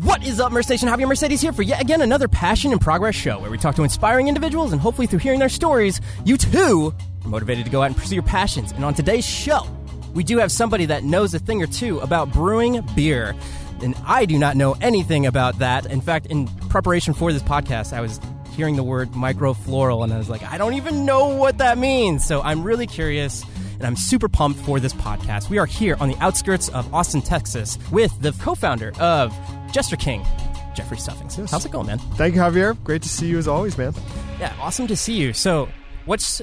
What is up, Merc Station? Javier Mercedes here for yet again another Passion and Progress show where we talk to inspiring individuals and hopefully through hearing their stories, you too are motivated to go out and pursue your passions. And on today's show, we do have somebody that knows a thing or two about brewing beer. And I do not know anything about that. In fact, in preparation for this podcast, I was hearing the word microfloral and I was like, I don't even know what that means. So I'm really curious and I'm super pumped for this podcast. We are here on the outskirts of Austin, Texas, with the co founder of Jester King, Jeffrey Stuffings. Yes. How's it going, man? Thank you, Javier. Great to see you as always, man. Yeah, awesome to see you. So, what's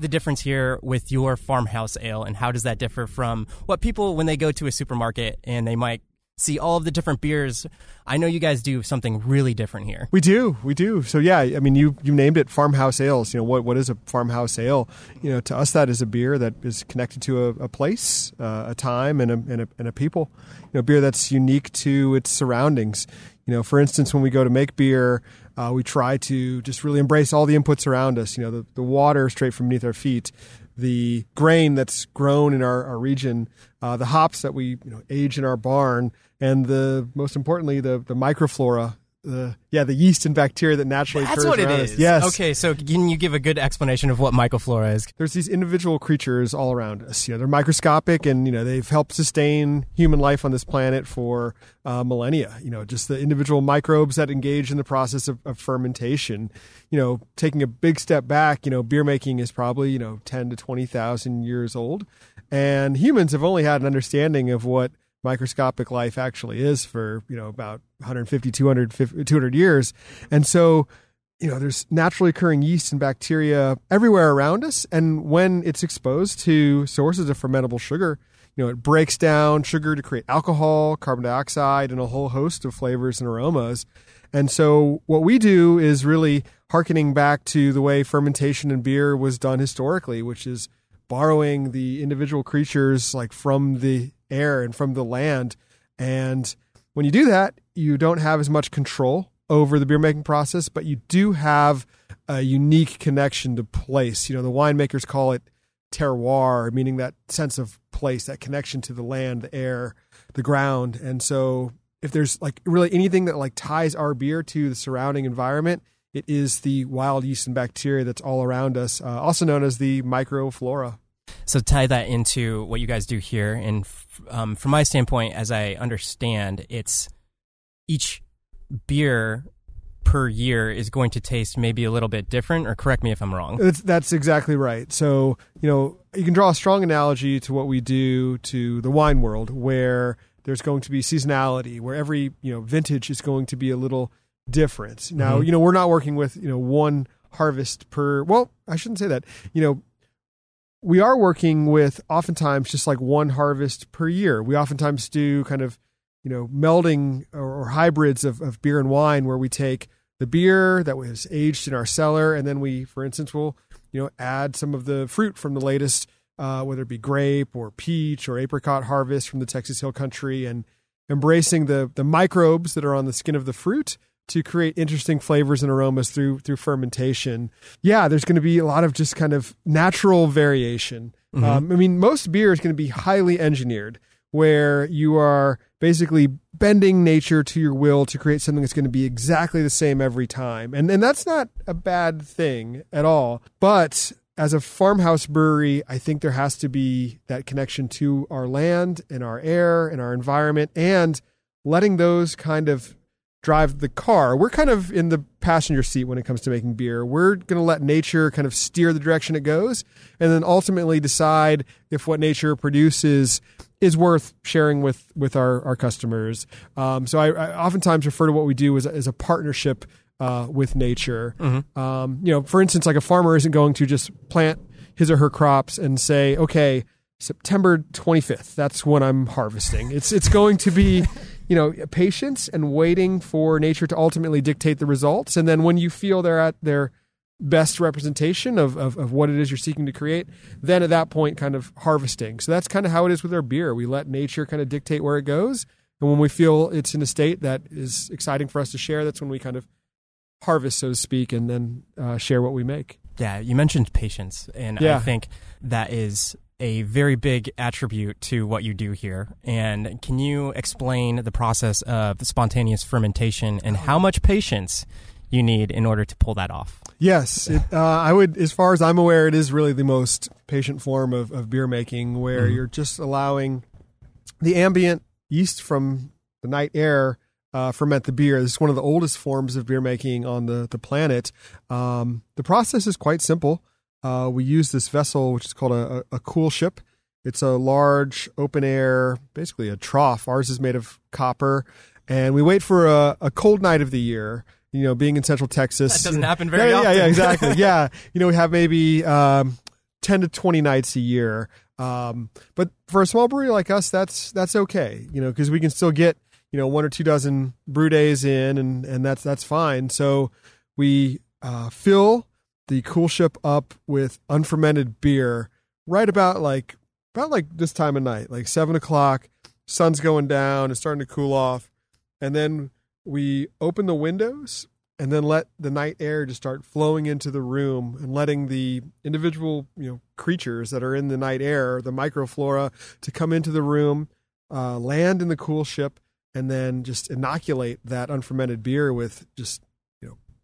the difference here with your farmhouse ale, and how does that differ from what people, when they go to a supermarket and they might see all of the different beers. I know you guys do something really different here. We do, we do. So yeah, I mean, you you named it farmhouse ales. You know what what is a farmhouse ale? You know, to us that is a beer that is connected to a, a place, uh, a time, and a, and a and a people. You know, beer that's unique to its surroundings. You know, for instance, when we go to make beer, uh, we try to just really embrace all the inputs around us. You know, the, the water straight from beneath our feet, the grain that's grown in our, our region, uh, the hops that we you know, age in our barn, and the most importantly the the microflora the yeah the yeast and bacteria that naturally That's what it is. us. Yes. Okay, so can you give a good explanation of what microflora is? There's these individual creatures all around us. You know, they're microscopic, and you know they've helped sustain human life on this planet for uh, millennia. You know, just the individual microbes that engage in the process of, of fermentation. You know, taking a big step back, you know, beer making is probably you know ten to twenty thousand years old, and humans have only had an understanding of what microscopic life actually is for you know about 150 200 200 years. And so you know there's naturally occurring yeast and bacteria everywhere around us. And when it's exposed to sources of fermentable sugar you know it breaks down sugar to create alcohol carbon dioxide and a whole host of flavors and aromas. And so what we do is really harkening back to the way fermentation in beer was done historically which is borrowing the individual creatures like from the air and from the land. And when you do that, you don't have as much control over the beer making process, but you do have a unique connection to place. You know, the winemakers call it terroir, meaning that sense of place, that connection to the land, the air, the ground. And so if there's like really anything that like ties our beer to the surrounding environment, it is the wild yeast and bacteria that's all around us, uh, also known as the microflora. So tie that into what you guys do here, and um, from my standpoint, as I understand, it's each beer per year is going to taste maybe a little bit different. Or correct me if I'm wrong. That's, that's exactly right. So you know you can draw a strong analogy to what we do to the wine world, where there's going to be seasonality, where every you know vintage is going to be a little different. Now Mhm. you know we're not working with you know one harvest per. Well, I shouldn't say that. You know we are working with oftentimes just like one harvest per year. We oftentimes do kind of, you know, melding or, or, hybrids of, of beer and wine where we take the beer that was aged in our cellar and then we, for instance, will, you know, add some of the fruit from the latest, uh, whether it be grape or peach or apricot harvest from the Texas Hill Country and embracing the, the microbes that are on the skin of the fruit to create interesting flavors and aromas through through fermentation. Yeah, there's going to be a lot of just kind of natural variation. Mhm. Um, I mean, most beer is going to be highly engineered, where you are basically bending nature to your will to create something that's going to be exactly the same every time, and and that's not a bad thing at all. But as a farmhouse brewery, I think there has to be that connection to our land and our air and our environment, and letting those kind of drive the car. We're kind of in the passenger seat when it comes to making beer. We're going to let nature kind of steer the direction it goes and then ultimately decide if what nature produces is worth sharing with with our, our customers. Um, so I, I oftentimes refer to what we do as, as a partnership uh, with nature. Um, you know, for instance, like a farmer isn't going to just plant his or her crops and say, okay, September 25th, that's when I'm harvesting. It's it's going to be you know, patience and waiting for nature to ultimately dictate the results. And then when you feel they're at their best representation of, of, of what it is you're seeking to create, then at that point, kind of harvesting. So that's kind of how it is with our beer. We let nature kind of dictate where it goes. And when we feel it's in a state that is exciting for us to share, that's when we kind of harvest, so to speak, and then uh, share what we make. Yeah, you mentioned patience, and I think that is a very big attribute to what you do here. And can you explain the process of spontaneous fermentation and how much patience you need in order to pull that off? Yes, it, uh, I would. As far as I'm aware, it is really the most patient form of, of beer making, where mm-hmm. you're just allowing the ambient yeast from the night air uh, ferment the beer. This is one of the oldest forms of beer making on the the planet. Um, the process is quite simple. Uh, we use this vessel, which is called a, a, coolship. It's a large open air, basically a trough. Ours is made of copper, and we wait for a, a cold night of the year you know, being in Central Texas. That doesn't happen very yeah, often. Yeah, yeah, exactly. yeah. You know, we have maybe um, 10 to 20 nights a year. Um, but for a small brewery like us, that's that's okay, you know, because we can still get, you know, one or two dozen brew days in and, and that's that's fine. So we uh, fill the coolship up with unfermented beer right about like about like this time of night, like seven o'clock, sun's going down, it's starting to cool off. And then we open the windows and then let the night air just start flowing into the room and letting the individual you know creatures that are in the night air the microflora to come into the room uh, land in the coolship, and then just inoculate that unfermented beer with just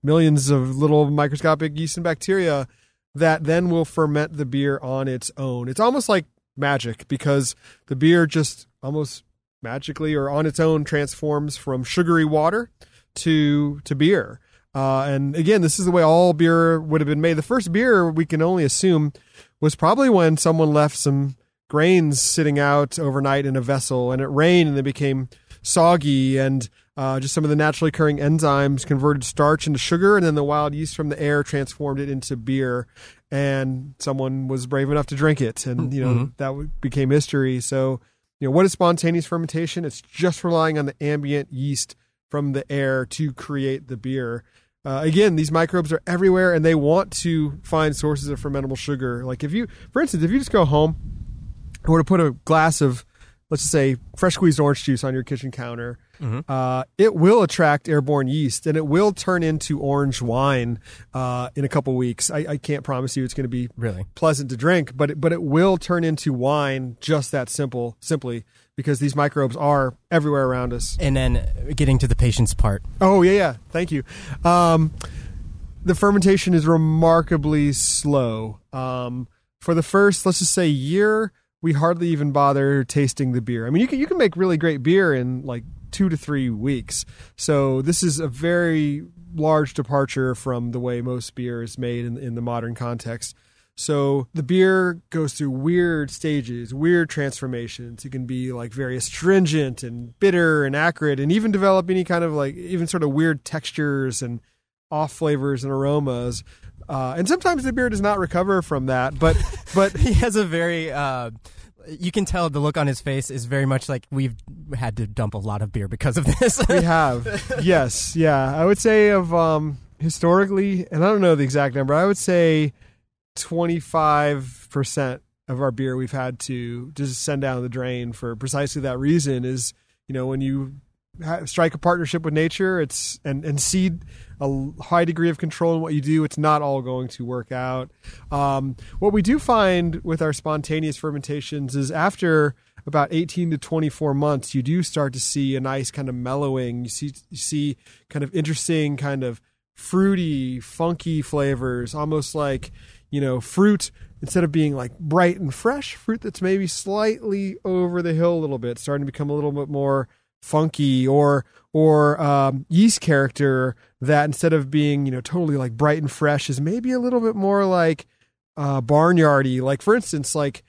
millions of little microscopic yeast and bacteria that then will ferment the beer on its own it's almost like magic because the beer just almost magically or on its own transforms from sugary water to to beer. Uh, and again, this is the way all beer would have been made. The first beer we can only assume was probably when someone left some grains sitting out overnight in a vessel and it rained and they became soggy and uh, just some of the naturally occurring enzymes converted starch into sugar and then the wild yeast from the air transformed it into beer and someone was brave enough to drink it and you know mm-hmm. that became history so you know, what is spontaneous fermentation? It's just relying on the ambient yeast from the air to create the beer. Uh, again, these microbes are everywhere and they want to find sources of fermentable sugar. Like if you, for instance, if you just go home and were to put a glass of let's just say fresh squeezed orange juice on your kitchen counter, mm-hmm. uh, it will attract airborne yeast and it will turn into orange wine uh, in a couple weeks. I, I, can't promise you it's going to be really pleasant to drink, but it, but it will turn into wine just that simple, simply because these microbes are everywhere around us. And then getting to the patience part. Oh yeah, yeah. Thank you. Um, the fermentation is remarkably slow. Um, for the first, let's just say, year we hardly even bother tasting the beer. I mean, you can you can make really great beer in like two to three weeks. So this is a very large departure from the way most beer is made in, in the modern context. So the beer goes through weird stages, weird transformations. It can be like very astringent and bitter and acrid, and even develop any kind of like even sort of weird textures and off flavors and aromas. Uh, and sometimes the beer does not recover from that, but but he has a very. Uh, you can tell the look on his face is very much like we've had to dump a lot of beer because of this. we have, yes, yeah. I would say of um, historically, and I don't know the exact number. I would say twenty five percent of our beer we've had to just send down the drain for precisely that reason. Is you know when you strike a partnership with nature, it's and and cede a high degree of control in what you do, it's not all going to work out. Um, what we do find with our spontaneous fermentations is after about 18 to 24 months, you do start to see a nice kind of mellowing. You see, you see kind of interesting, kind of fruity, funky flavors, almost like, you know, fruit instead of being like bright and fresh, fruit that's maybe slightly over the hill a little bit, starting to become a little bit more funky or or um, yeast character that instead of being you know totally like bright and fresh is maybe a little bit more like uh, barnyardy. Like for instance, like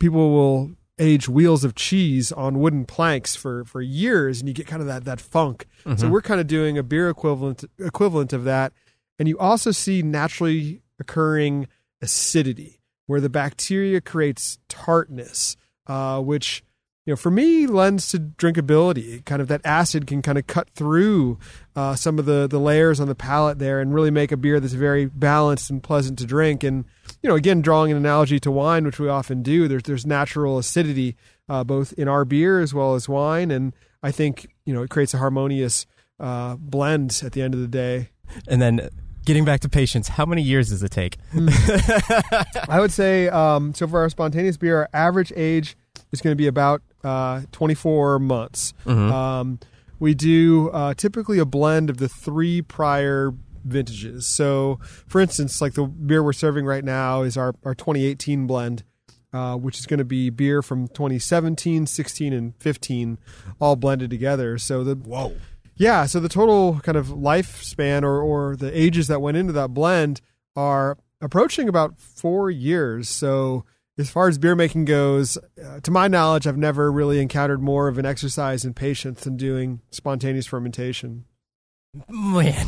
people will age wheels of cheese on wooden planks for for years, and you get kind of that that funk. Mm-hmm. So we're kind of doing a beer equivalent equivalent of that, and you also see naturally occurring acidity where the bacteria creates tartness, uh, which you know, for me, lends to drinkability. Kind of that acid can kind of cut through uh, some of the the layers on the palate there, and really make a beer that's very balanced and pleasant to drink. And you know, again, drawing an analogy to wine, which we often do, there's there's natural acidity uh, both in our beer as well as wine, and I think you know it creates a harmonious uh, blend at the end of the day. And then getting back to patience, how many years does it take? I would say um, so for our spontaneous beer, our average age is going to be about uh, 24 months. Um, we do uh, typically a blend of the three prior vintages. So, for instance, like the beer we're serving right now is our, our 2018 blend. Uh, which is going to be beer from 2017, 16, and 15, all blended together. So the Whoa. yeah, so the total kind of lifespan or, or the ages that went into that blend are approaching about four years. So as far as beer making goes, uh, to my knowledge, I've never really encountered more of an exercise in patience than doing spontaneous fermentation. Man,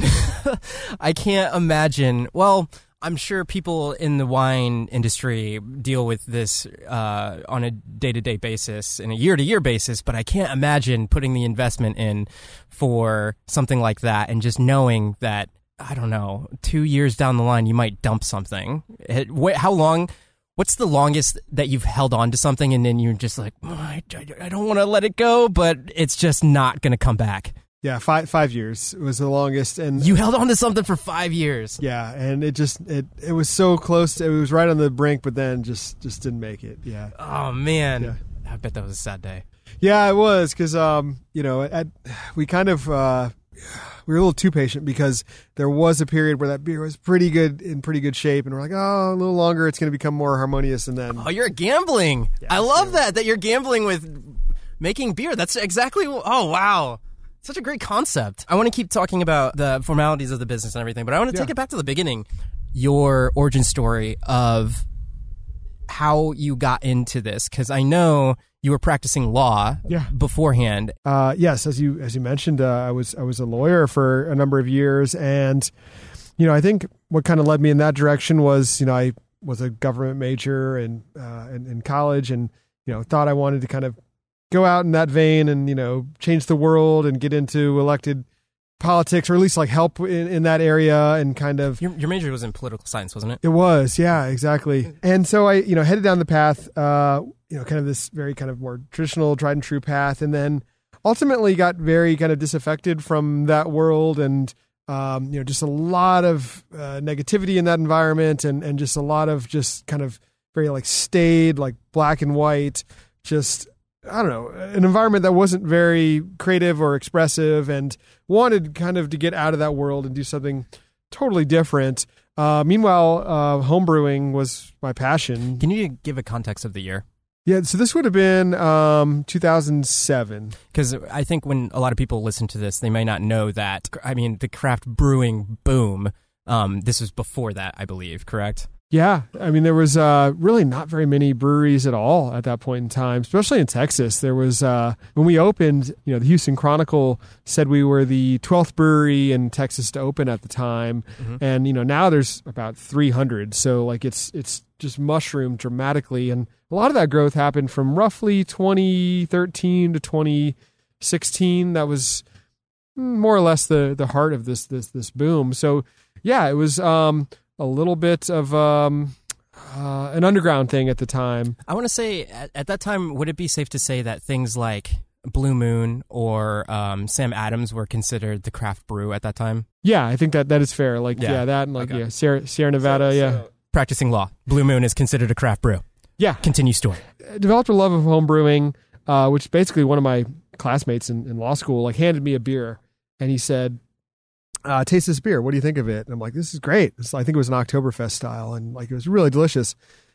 I can't imagine. Well, I'm sure people in the wine industry deal with this uh, on a day to day basis and a year to year basis, but I can't imagine putting the investment in for something like that and just knowing that, I don't know, two years down the line, you might dump something. It, wait, how long? What's the longest that you've held on to something and then you're just like, "Oh, I, I don't want to let it go, but it's just not going to come back? Yeah, five five years was the longest, and You held on to something for five years. yeah, and it just it it was so close. it was right on the brink, but then just just didn't make it. Yeah. Oh man, Yeah. I bet that was a sad day. Yeah, it was because um, you know, we kind of uh, we were a little too patient because there was a period where that beer was pretty good in pretty good shape, and we're like, oh, a little longer, it's going to become more harmonious, and then Oh, you're gambling. I love that that you're gambling with making beer. That's exactly. Oh wow, such a great concept. I want to keep talking about the formalities of the business and everything, but I want to take it back to the beginning. Your origin story of how you got into this, because I know you were practicing law Yeah. beforehand. uh, yes, as you as you mentioned, uh, I was I was a lawyer for a number of years, and you know, I think what kind of led me in that direction was, you know, I was a government major in uh, in, in college, and you know, thought I wanted to kind of go out in that vein and you know change the world and get into elected politics or at least like help in, in that area and kind of Your, your major was in political science, wasn't it? it was, yeah, exactly. And so I, you know, headed down the path, uh, you know, kind of this very kind of more traditional, tried and true path, and then ultimately got very kind of disaffected from that world, and um, you know, just a lot of uh, negativity in that environment, and and just a lot of just kind of very like staid, like black and white, just I don't know, an environment that wasn't very creative or expressive, and wanted kind of to get out of that world and do something totally different. Uh, meanwhile, uh, homebrewing was my passion. Can you give a context of the year? Yeah, so this would have been um, 2007. Because I think when a lot of people listen to this, they may not know that. I mean, the craft brewing boom. Um, this was before that, I believe. Correct? Yeah, I mean there was uh, really not very many breweries at all at that point in time, especially in Texas. There was uh, when we opened, you know, the Houston Chronicle said we were the 12th brewery in Texas to open at the time, and you know now there's about 300. So like it's it's just mushroomed dramatically, and a lot of that growth happened from roughly 2013 to 2016. That was more or less the the heart of this this this boom. So yeah, it was um, a little bit of um, uh, an underground thing at the time. I want to say at, at that time, would it be safe to say that things like Blue Moon or um, Sam Adams were considered the craft brew at that time? Yeah, I think that that is fair. Like Yeah. yeah, that and like Okay. yeah, Sierra, Sierra Nevada. yeah, Practicing law, Blue Moon is considered a craft brew. yeah. Continue story. I developed a love of home brewing, uh, which basically one of my classmates in, in law school like handed me a beer, and he said, uh, "Taste this beer. What do you think of it?" And I'm like, "This is great." It's, I think it was an Oktoberfest style, and like it was really delicious.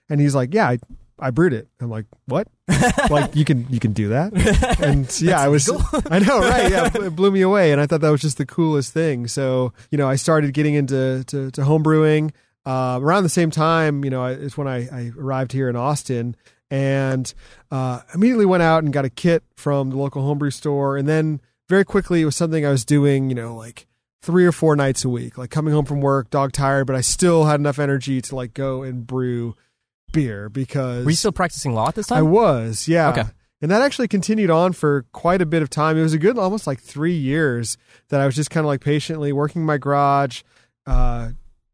And he's like, "Yeah, I, I brewed it." I'm like, "What? like you can you can do that?" And yeah, I was I know, right? Yeah, it blew me away, and I thought that was just the coolest thing. So you know, I started getting into to, to home brewing uh, around the same time. You know, it's when I, I arrived here in Austin, and uh, immediately went out and got a kit from the local homebrew store, and then very quickly it was something I was doing. You know, like three or four nights a week, like coming home from work, dog tired, but I still had enough energy to like go and brew beer because Were you still practicing law at this time? I was, yeah. Okay. And that actually continued on for quite a bit of time. It was a good almost like three years that I was just kind of like patiently working my garage, uh,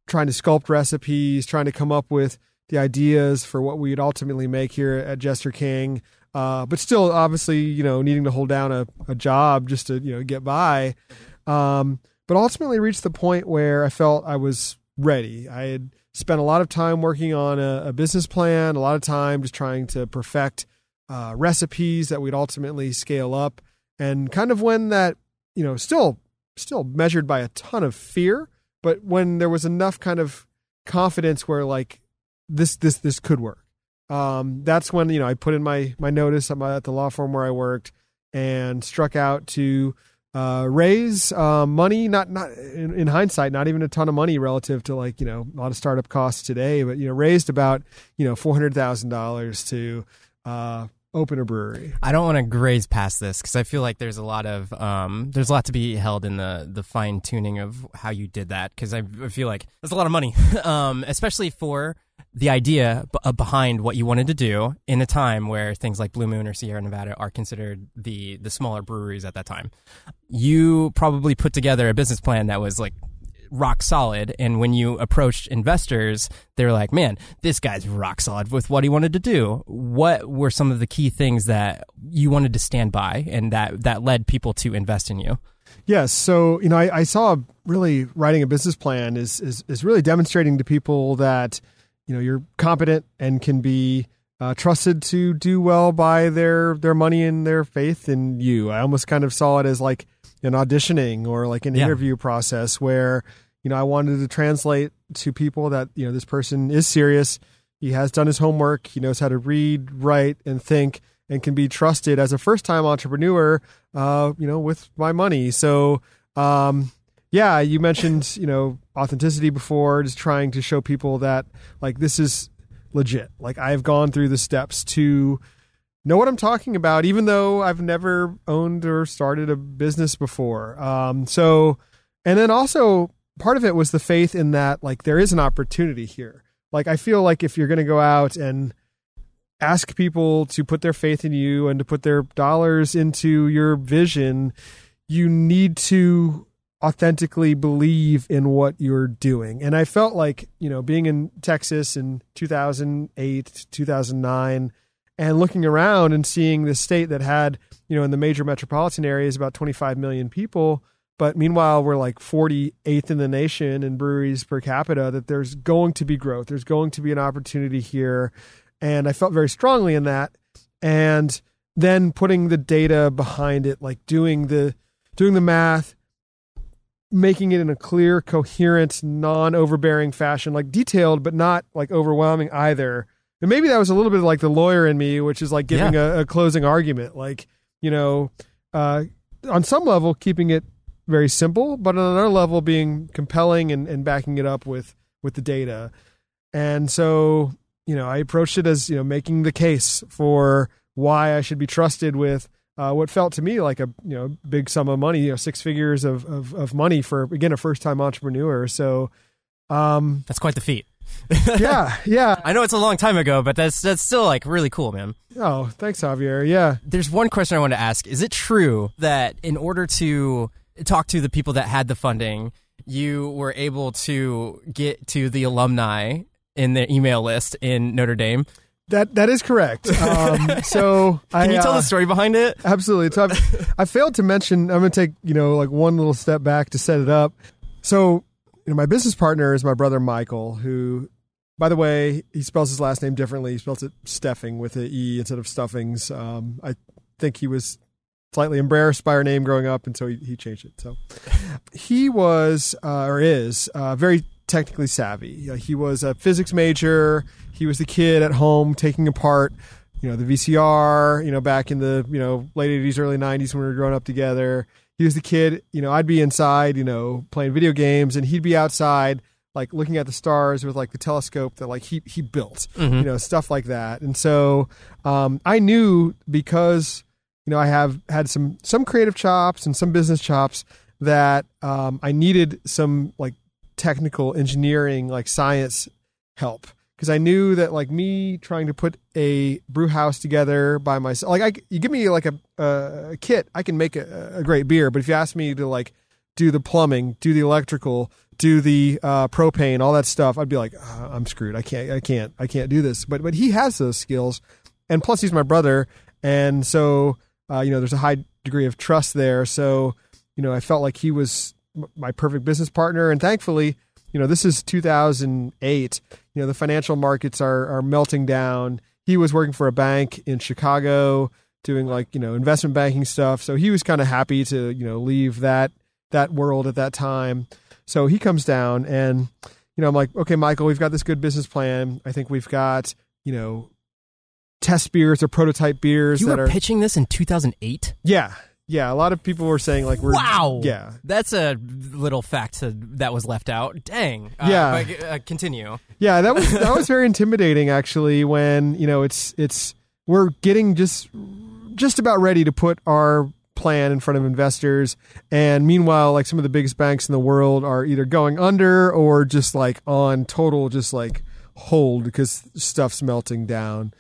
trying to sculpt recipes, trying to come up with the ideas for what we'd ultimately make here at Jester King. Uh, but still, obviously, you know, needing to hold down a, a job just to, you know, get by. Um, but ultimately reached the point where I felt I was ready. I had spent a lot of time working on a, a business plan, a lot of time just trying to perfect uh, recipes that we'd ultimately scale up, and kind of when that you know still still measured by a ton of fear, but when there was enough kind of confidence where like this this this could work. Um, that's when you know I put in my my notice at, the law firm where I worked and struck out to uh, raise uh, money. Not not in, in, hindsight, not even a ton of money relative to like you know a lot of startup costs today, but you know raised about you know four hundred thousand dollars to uh, open a brewery. I don't want to graze past this because I feel like there's a lot of um, there's a lot to be held in the the fine tuning of how you did that because I, I, feel like there's a lot of money, um, especially for the idea b- uh, behind what you wanted to do in a time where things like Blue Moon or Sierra Nevada are considered the the smaller breweries at that time. You probably put together a business plan that was like rock solid. And when you approached investors, they're like, man, this guy's rock solid with what he wanted to do. What were some of the key things that you wanted to stand by and that, that led people to invest in you? Yes. So, you know, I, I saw really writing a business plan is, is, is really demonstrating to people that, you know, you're competent and can be uh, trusted to do well by their, their money and their faith in you. I almost kind of saw it as like, an auditioning or like an yeah. interview process where you know I wanted to translate to people that you know this person is serious. He has done his homework. He knows how to read, write, and think, and can be trusted as a first-time entrepreneur. Uh, you know, with my money. So, um, yeah, you mentioned you know authenticity before, just trying to show people that like this is legit. Like I've gone through the steps to know what I'm talking about, even though I've never owned or started a business before. Um, so, and then also part of it was the faith in that, like, there is an opportunity here. Like, I feel like if you're going to go out and ask people to put their faith in you and to put their dollars into your vision, you need to authentically believe in what you're doing. And I felt like, you know, being in Texas in 2008, 2009, and looking around and seeing the state that had, you know, in the major metropolitan areas about 25 million people, but meanwhile we're like 48th in the nation in breweries per capita that there's going to be growth. There's going to be an opportunity here. And I felt very strongly in that. And then putting the data behind it, like doing the doing the math, making it in a clear, coherent, non-overbearing fashion, like detailed but not like overwhelming either and maybe that was a little bit like the lawyer in me, which is like giving yeah. a, a, closing argument, like you know, uh, on some level keeping it very simple, but on another level being compelling and, and backing it up with with the data. And so, you know, I approached it as you know making the case for why I should be trusted with uh, what felt to me like a you know big sum of money, you know, six figures of of, of money for again a first time entrepreneur. So um, that's quite the feat. yeah, yeah. I know it's a long time ago, but that's that's still like really cool, man. Oh, thanks, Javier. Yeah. There's one question I want to ask. Is it true that in order to talk to the people that had the funding, you were able to get to the alumni in the email list in Notre Dame? That that is correct. Um, so can I, you tell uh, the story behind it? Absolutely. So i failed to mention. I'm going to take you know like one little step back to set it up. So you know, my business partner is my brother Michael, who, by the way, he spells his last name differently. He spells it Steffing with an E instead of Stuffings. Um, I think he was slightly embarrassed by our name growing up, and so he, he changed it. So he was uh, or is uh, very technically savvy. He was a physics major. He was the kid at home taking apart, you know, the VCR. You know, back in the you know late '80s, early '90s when we were growing up together he was the kid, you know, I'd be inside, you know, playing video games and he'd be outside like looking at the stars with like the telescope that like he he built, mm-hmm. you know, stuff like that. And so um, I knew because you know I have had some some creative chops and some business chops that um, I needed some like technical engineering like science help because I knew that like me trying to put a brew house together by myself, like I, you give me like a, a kit, I can make a, a, great beer. But if you ask me to like do the plumbing, do the electrical, do the uh, propane, all that stuff, I'd be like, oh, I'm screwed. I can't, I can't, I can't do this. But but he has those skills, and plus he's my brother, and so uh, you know there's a high degree of trust there. So you know I felt like he was my perfect business partner. And thankfully, you know, this is 2008. You know, the financial markets are are melting down. He was working for a bank in Chicago doing like you know investment banking stuff. So he was kind of happy to you know leave that that world at that time. So he comes down and you know I'm like, okay, Michael, we've got this good business plan. I think we've got you know test beers or prototype beers You that were are pitching this in 2008. yeah yeah. A lot of people were saying like we're Wow. yeah That's a little fact to, that was left out. Dang. Uh, Yeah. but, uh, continue. Yeah, that was that was very intimidating actually when, you know, it's it's we're getting just just about ready to put our plan in front of investors and meanwhile like some of the biggest banks in the world are either going under or just like on total just like hold because stuff's melting down.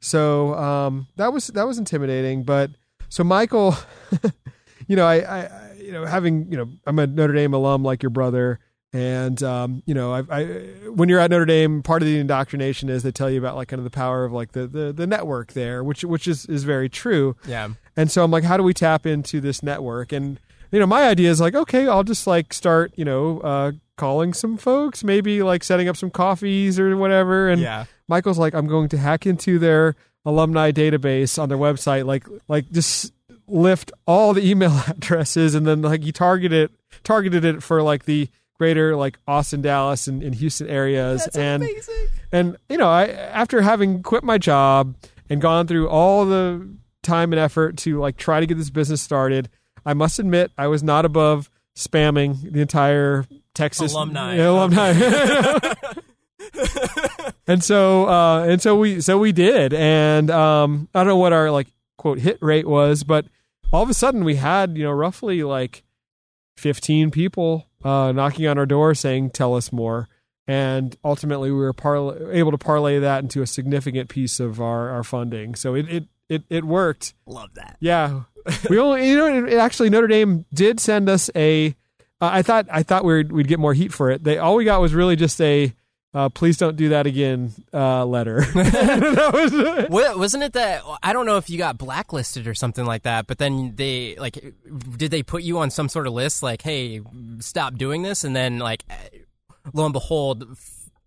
So, um that was that was intimidating, but so Michael you know, I, I, you know, having, you know, I'm a Notre Dame alum like your brother, and um, you know, I, I, when you're at Notre Dame, part of the indoctrination is they tell you about like kind of the power of like the the, the network there, which which is is very true. Yeah. And so I'm like, how do we tap into this network? And you know, my idea is like, okay, I'll just like start, you know, uh, calling some folks, maybe like setting up some coffees or whatever. And Yeah. Michael's like, I'm going to hack into their alumni database on their website, like like just lift all the email addresses and then like you target it targeted it for like the greater like Austin, Dallas and, and Houston areas. and and you know, I after having quit my job and gone through all the time and effort to like try to get this business started, I must admit I was not above spamming the entire Texas Alumni. Yeah, alumni. and so uh and so we so we did and um I don't know what our like quote hit rate was, but all of a sudden we had, you know, roughly like 15 people uh knocking on our door saying tell us more and ultimately we were parla- able to parlay that into a significant piece of our, our funding. So it, it, it, it worked. Love that. Yeah, we only you know actually Notre Dame did send us a. Uh, I thought I thought we'd we'd get more heat for it. They all we got was really just a. Uh, please don't do that again. Uh, letter. that was. Wasn't it that I don't know if you got blacklisted or something like that, but then they like did they put you on some sort of list like, hey, stop doing this, and then like lo and behold,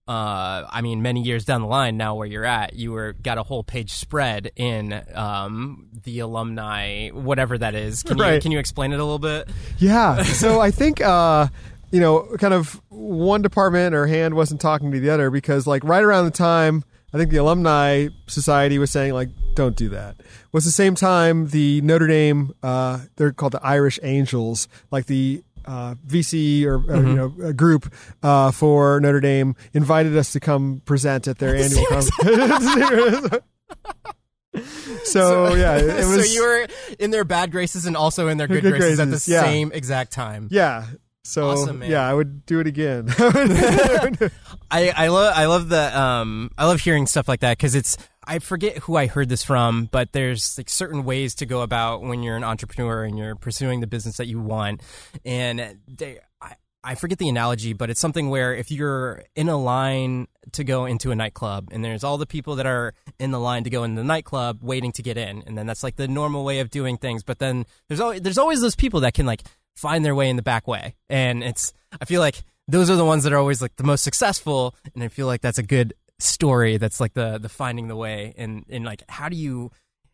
uh, I mean, many years down the line now where you're at, you were got a whole page spread in um, the alumni, whatever that is. Can you Right. can you explain it a little bit? Yeah. So I think uh, you know, kind of one department or hand wasn't talking to the other because like right around the time I think the alumni society was saying like don't do that. Was the same time the Notre Dame uh, they're called the Irish Angels, like the uh, VC or, or you know a group uh, for Notre Dame invited us to come present at their annual conference. so, yeah, it, was so you were in their bad graces and also in their good, Good graces, at the yeah. same exact time. yeah. So Awesome, man. yeah, I would do it again. I I love I love the um I love hearing stuff like that because it's I forget who I heard this from, but there's like certain ways to go about when you're an entrepreneur and you're pursuing the business that you want, and they. I, I forget the analogy, but it's something where if you're in a line to go into a nightclub and there's all the people that are in the line to go into the nightclub waiting to get in, and then that's like the normal way of doing things. But then there's always there's always those people that can like find their way in the back way, and it's I feel like those are the ones that are always like the most successful, and I feel like that's a good story. That's like the the finding the way, and and like how do you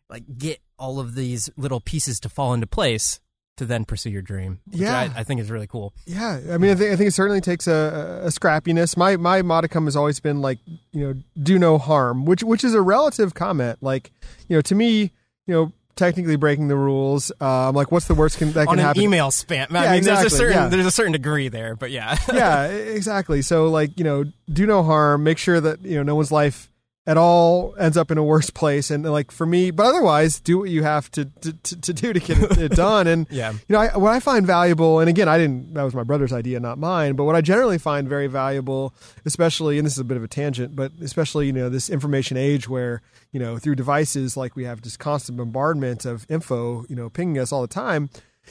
like get all of these little pieces to fall into place to then pursue your dream? which Yeah. I, I think is really cool. Yeah, I mean, I think, I think it certainly takes a, a scrappiness. My my modicum has always been like, you know, do no harm, which which is a relative comment. Like, you know, to me, you know, technically breaking the rules. Uh, I'm like, what's the worst can, that can an happen? email spam, I Yeah, mean, there's exactly, a certain yeah. there's a certain degree there, but yeah, yeah, exactly. So like, you know, do no harm. Make sure that you know no one's life at all ends up in a worse place. And like for me, but otherwise, do what you have to to, to, to do to get it done. And Yeah. you know, I, what I find valuable, and again, I didn't. That was my brother's idea, not mine. But what I generally find very valuable, especially, and this is a bit of a tangent, but especially, you know, this information age where you know through devices like we have just constant bombardment of info, you know, pinging us all the time.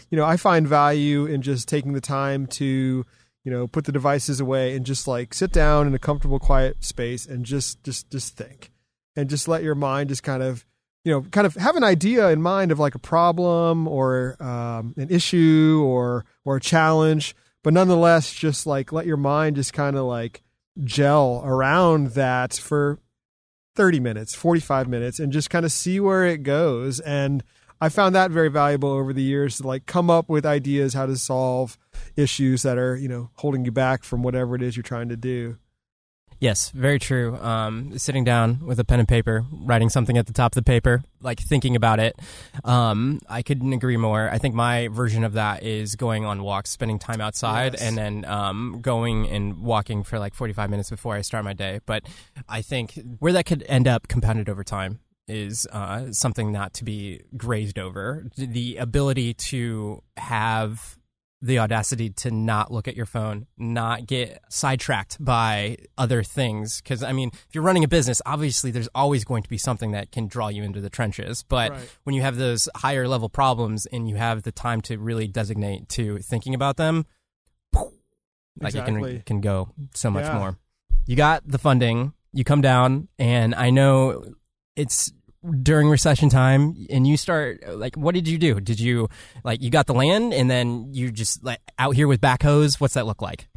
You know, I find value in just taking the time to you know put the devices away and just like sit down in a comfortable quiet space and just just just think and just let your mind just kind of you know kind of have an idea in mind of like a problem or um, an issue or or a challenge but nonetheless, just like let your mind just kind of like gel around that for 30 minutes, 45 minutes, and just kind of see where it goes. And I found that very valuable over the years to like come up with ideas how to solve issues that are, you know, holding you back from whatever it is you're trying to do. Yes, very true. Um, sitting down with a pen and paper, writing something at the top of the paper, like thinking about it. Um, I couldn't agree more. I think my version of that is going on walks, spending time outside, Yes. and then um, going and walking for like 45 minutes before I start my day. But I think where that could end up compounded over time is uh, something not to be grazed over. The ability to have the audacity to not look at your phone, not get sidetracked by other things. Because, I mean, if you're running a business, obviously there's always going to be something that can draw you into the trenches. But Right. when you have those higher level problems and you have the time to really designate to thinking about them, like it can, can go so much Yeah. more. You got the funding, you come down, and I know it's during recession time and you start like what did you do did you like you got the land and then you just like out here with backhoes what's that look like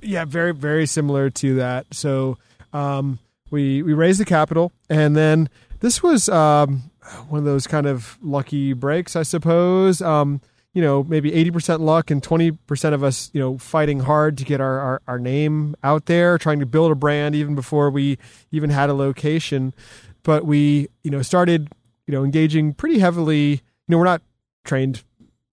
Yeah, very very similar to that. So um, we we raised the capital, and then this was um, one of those kind of lucky breaks, I suppose. Um, you know, maybe eighty percent luck and twenty percent of us, you know, fighting hard to get our, our our name out there, trying to build a brand even before we even had a location. But we, you know, started, you know, engaging pretty heavily. You know, we're not trained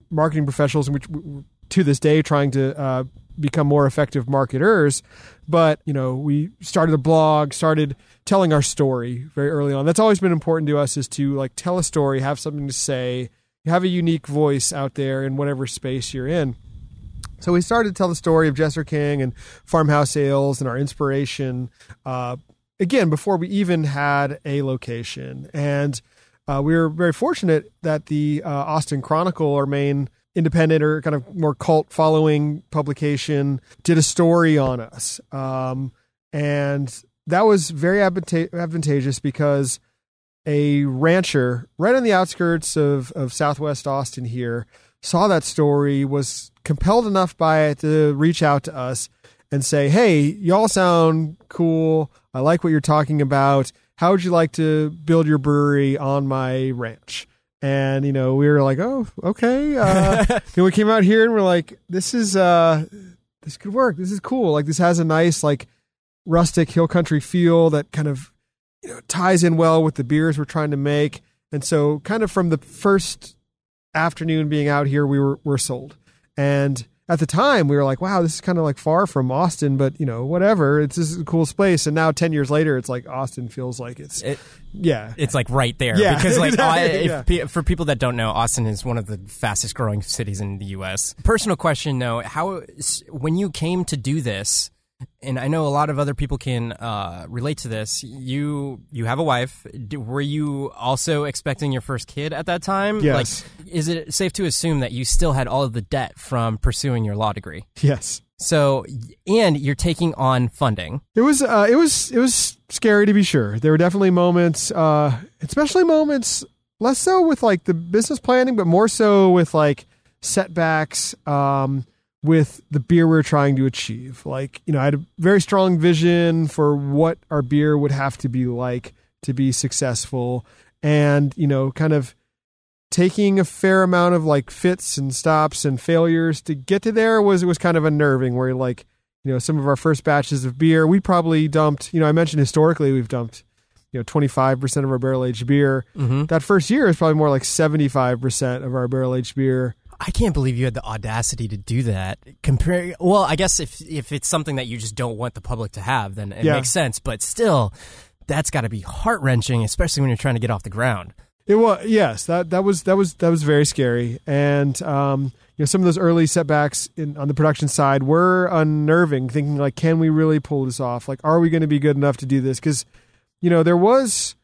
marketing professionals, and which to this day trying to uh, become more effective marketers. But you know, we started a blog, started telling our story very early on. That's always been important to us is to like tell a story, have something to say, have a unique voice out there in whatever space you're in. So we started to tell the story of Jester King and farmhouse ales and our inspiration. Uh, again, before we even had a location, and uh, we were very fortunate that the uh, Austin Chronicle, our main independent or kind of more cult following publication, did a story on us, um, and that was very advanta- advantageous because a rancher right on the outskirts of, of Southwest Austin here saw that story, was compelled enough by it to reach out to us and say, Hey, y'all sound cool. I like what you're talking about. How would you like to build your brewery on my ranch? And, you know, we were like, Oh, okay. Uh, and we came out here and we're like, this is, uh, this could work. This is cool. Like this has a nice, like rustic hill country feel that kind of, you know, ties in well with the beers we're trying to make. And so kind of from the first afternoon being out here, we were, were sold. And at the time we were like, wow, this is kind of like far from Austin, but you know, whatever. It's this is a cool space. And now 10 years later, it's like Austin feels like it's, it, yeah. it's like right there Yeah, because like exactly, I, if, yeah. for people that don't know austin is one of the fastest growing cities in the us personal question though how when you came to do this and I know a lot of other people can uh, relate to this. You you have a wife. D- Were you also expecting your first kid at that time? Yes. Like, is it safe to assume that you still had all of the debt from pursuing your law degree? yes. So, and you're taking on funding. It was uh, it was it was scary to be sure. There were definitely moments, uh, especially moments less so with like the business planning, but more so with like setbacks um, with the beer we are trying to achieve. Like you know, I had a very strong vision for what our beer would have to be like to be successful, and you know, kind of taking a fair amount of like fits and stops and failures to get to there was it was kind of unnerving. Where like you know some of our first batches of beer we probably dumped you know i mentioned historically we've dumped you know 25% of our barrel aged beer Mm-hmm. that first year is probably more like 75% of our barrel aged beer I can't believe you had the audacity to do that. Compare, well, I guess if if it's something that you just don't want the public to have, then it Yeah. makes sense. But still, that's got to be heart wrenching, especially when you're trying to get off the ground. it was yes that that was that was that was very scary and um you know some of those early setbacks in on the production side were unnerving thinking like can we really pull this off like are we going to be good enough to do this cuz you know there was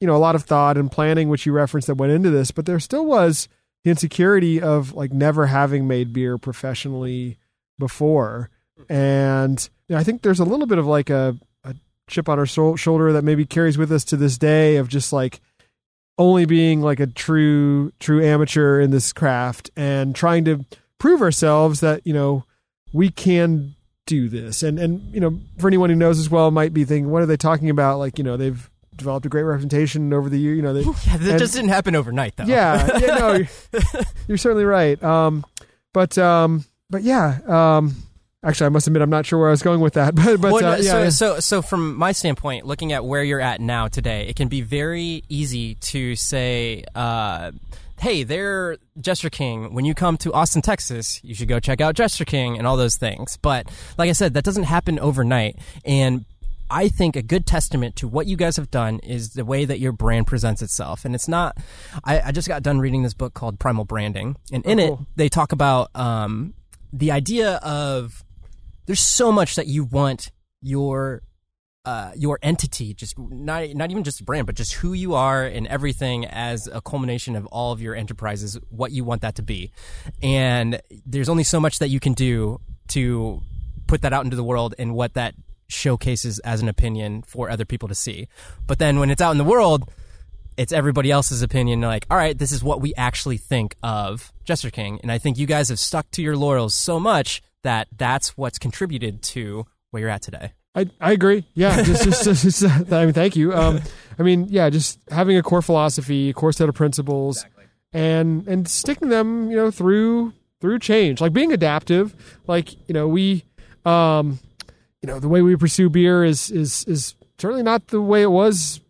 you know a lot of thought and planning which you referenced that went into this but there still was the insecurity of like never having made beer professionally before and you know, i think there's a little bit of like a, a chip on our shou- shoulder that maybe carries with us to this day of just like only being like a true true amateur in this craft and trying to prove ourselves that you know we can do this. And and you know, for anyone who knows as well, might be thinking, what are they talking about? Like you know, they've developed a great representation over the year. You know, they, yeah, that and- just didn't happen overnight, though. yeah, yeah, no, you're, you're certainly right. Um, but um, but yeah, um, actually, I must admit, I'm not sure where I was going with that. But but Well, uh, no, yeah, so, yeah. so, so from my standpoint, looking at where you're at now today, it can be very easy to say, uh, "Hey, they're Jester King. When you come to Austin, Texas, you should go check out Jester King and all those things." But like I said, that doesn't happen overnight, and I think a good testament to what you guys have done is the way that your brand presents itself. And it's not, I, I just got done reading this book called Primal Branding. And in it, cool. they talk about um, the idea of there's so much that you want your uh, your entity, just not not even just a brand, but just who you are and everything as a culmination of all of your enterprises, what you want that to be. And there's only so much that you can do to put that out into the world and what that showcases as an opinion for other people to see. But then when it's out in the world, it's everybody else's opinion. Like, all right, this is what we actually think of Jester King, and I think you guys have stuck to your laurels so much that that's what's contributed to where you're at today. I, I agree. Yeah, just, just, just, just, I mean, thank you. Um, I mean, yeah, just having a core philosophy, a core set of principles, and and sticking them, you know, through through change, like being adaptive. Like you know, we, um, you know, the way we pursue beer is is is certainly not the way it was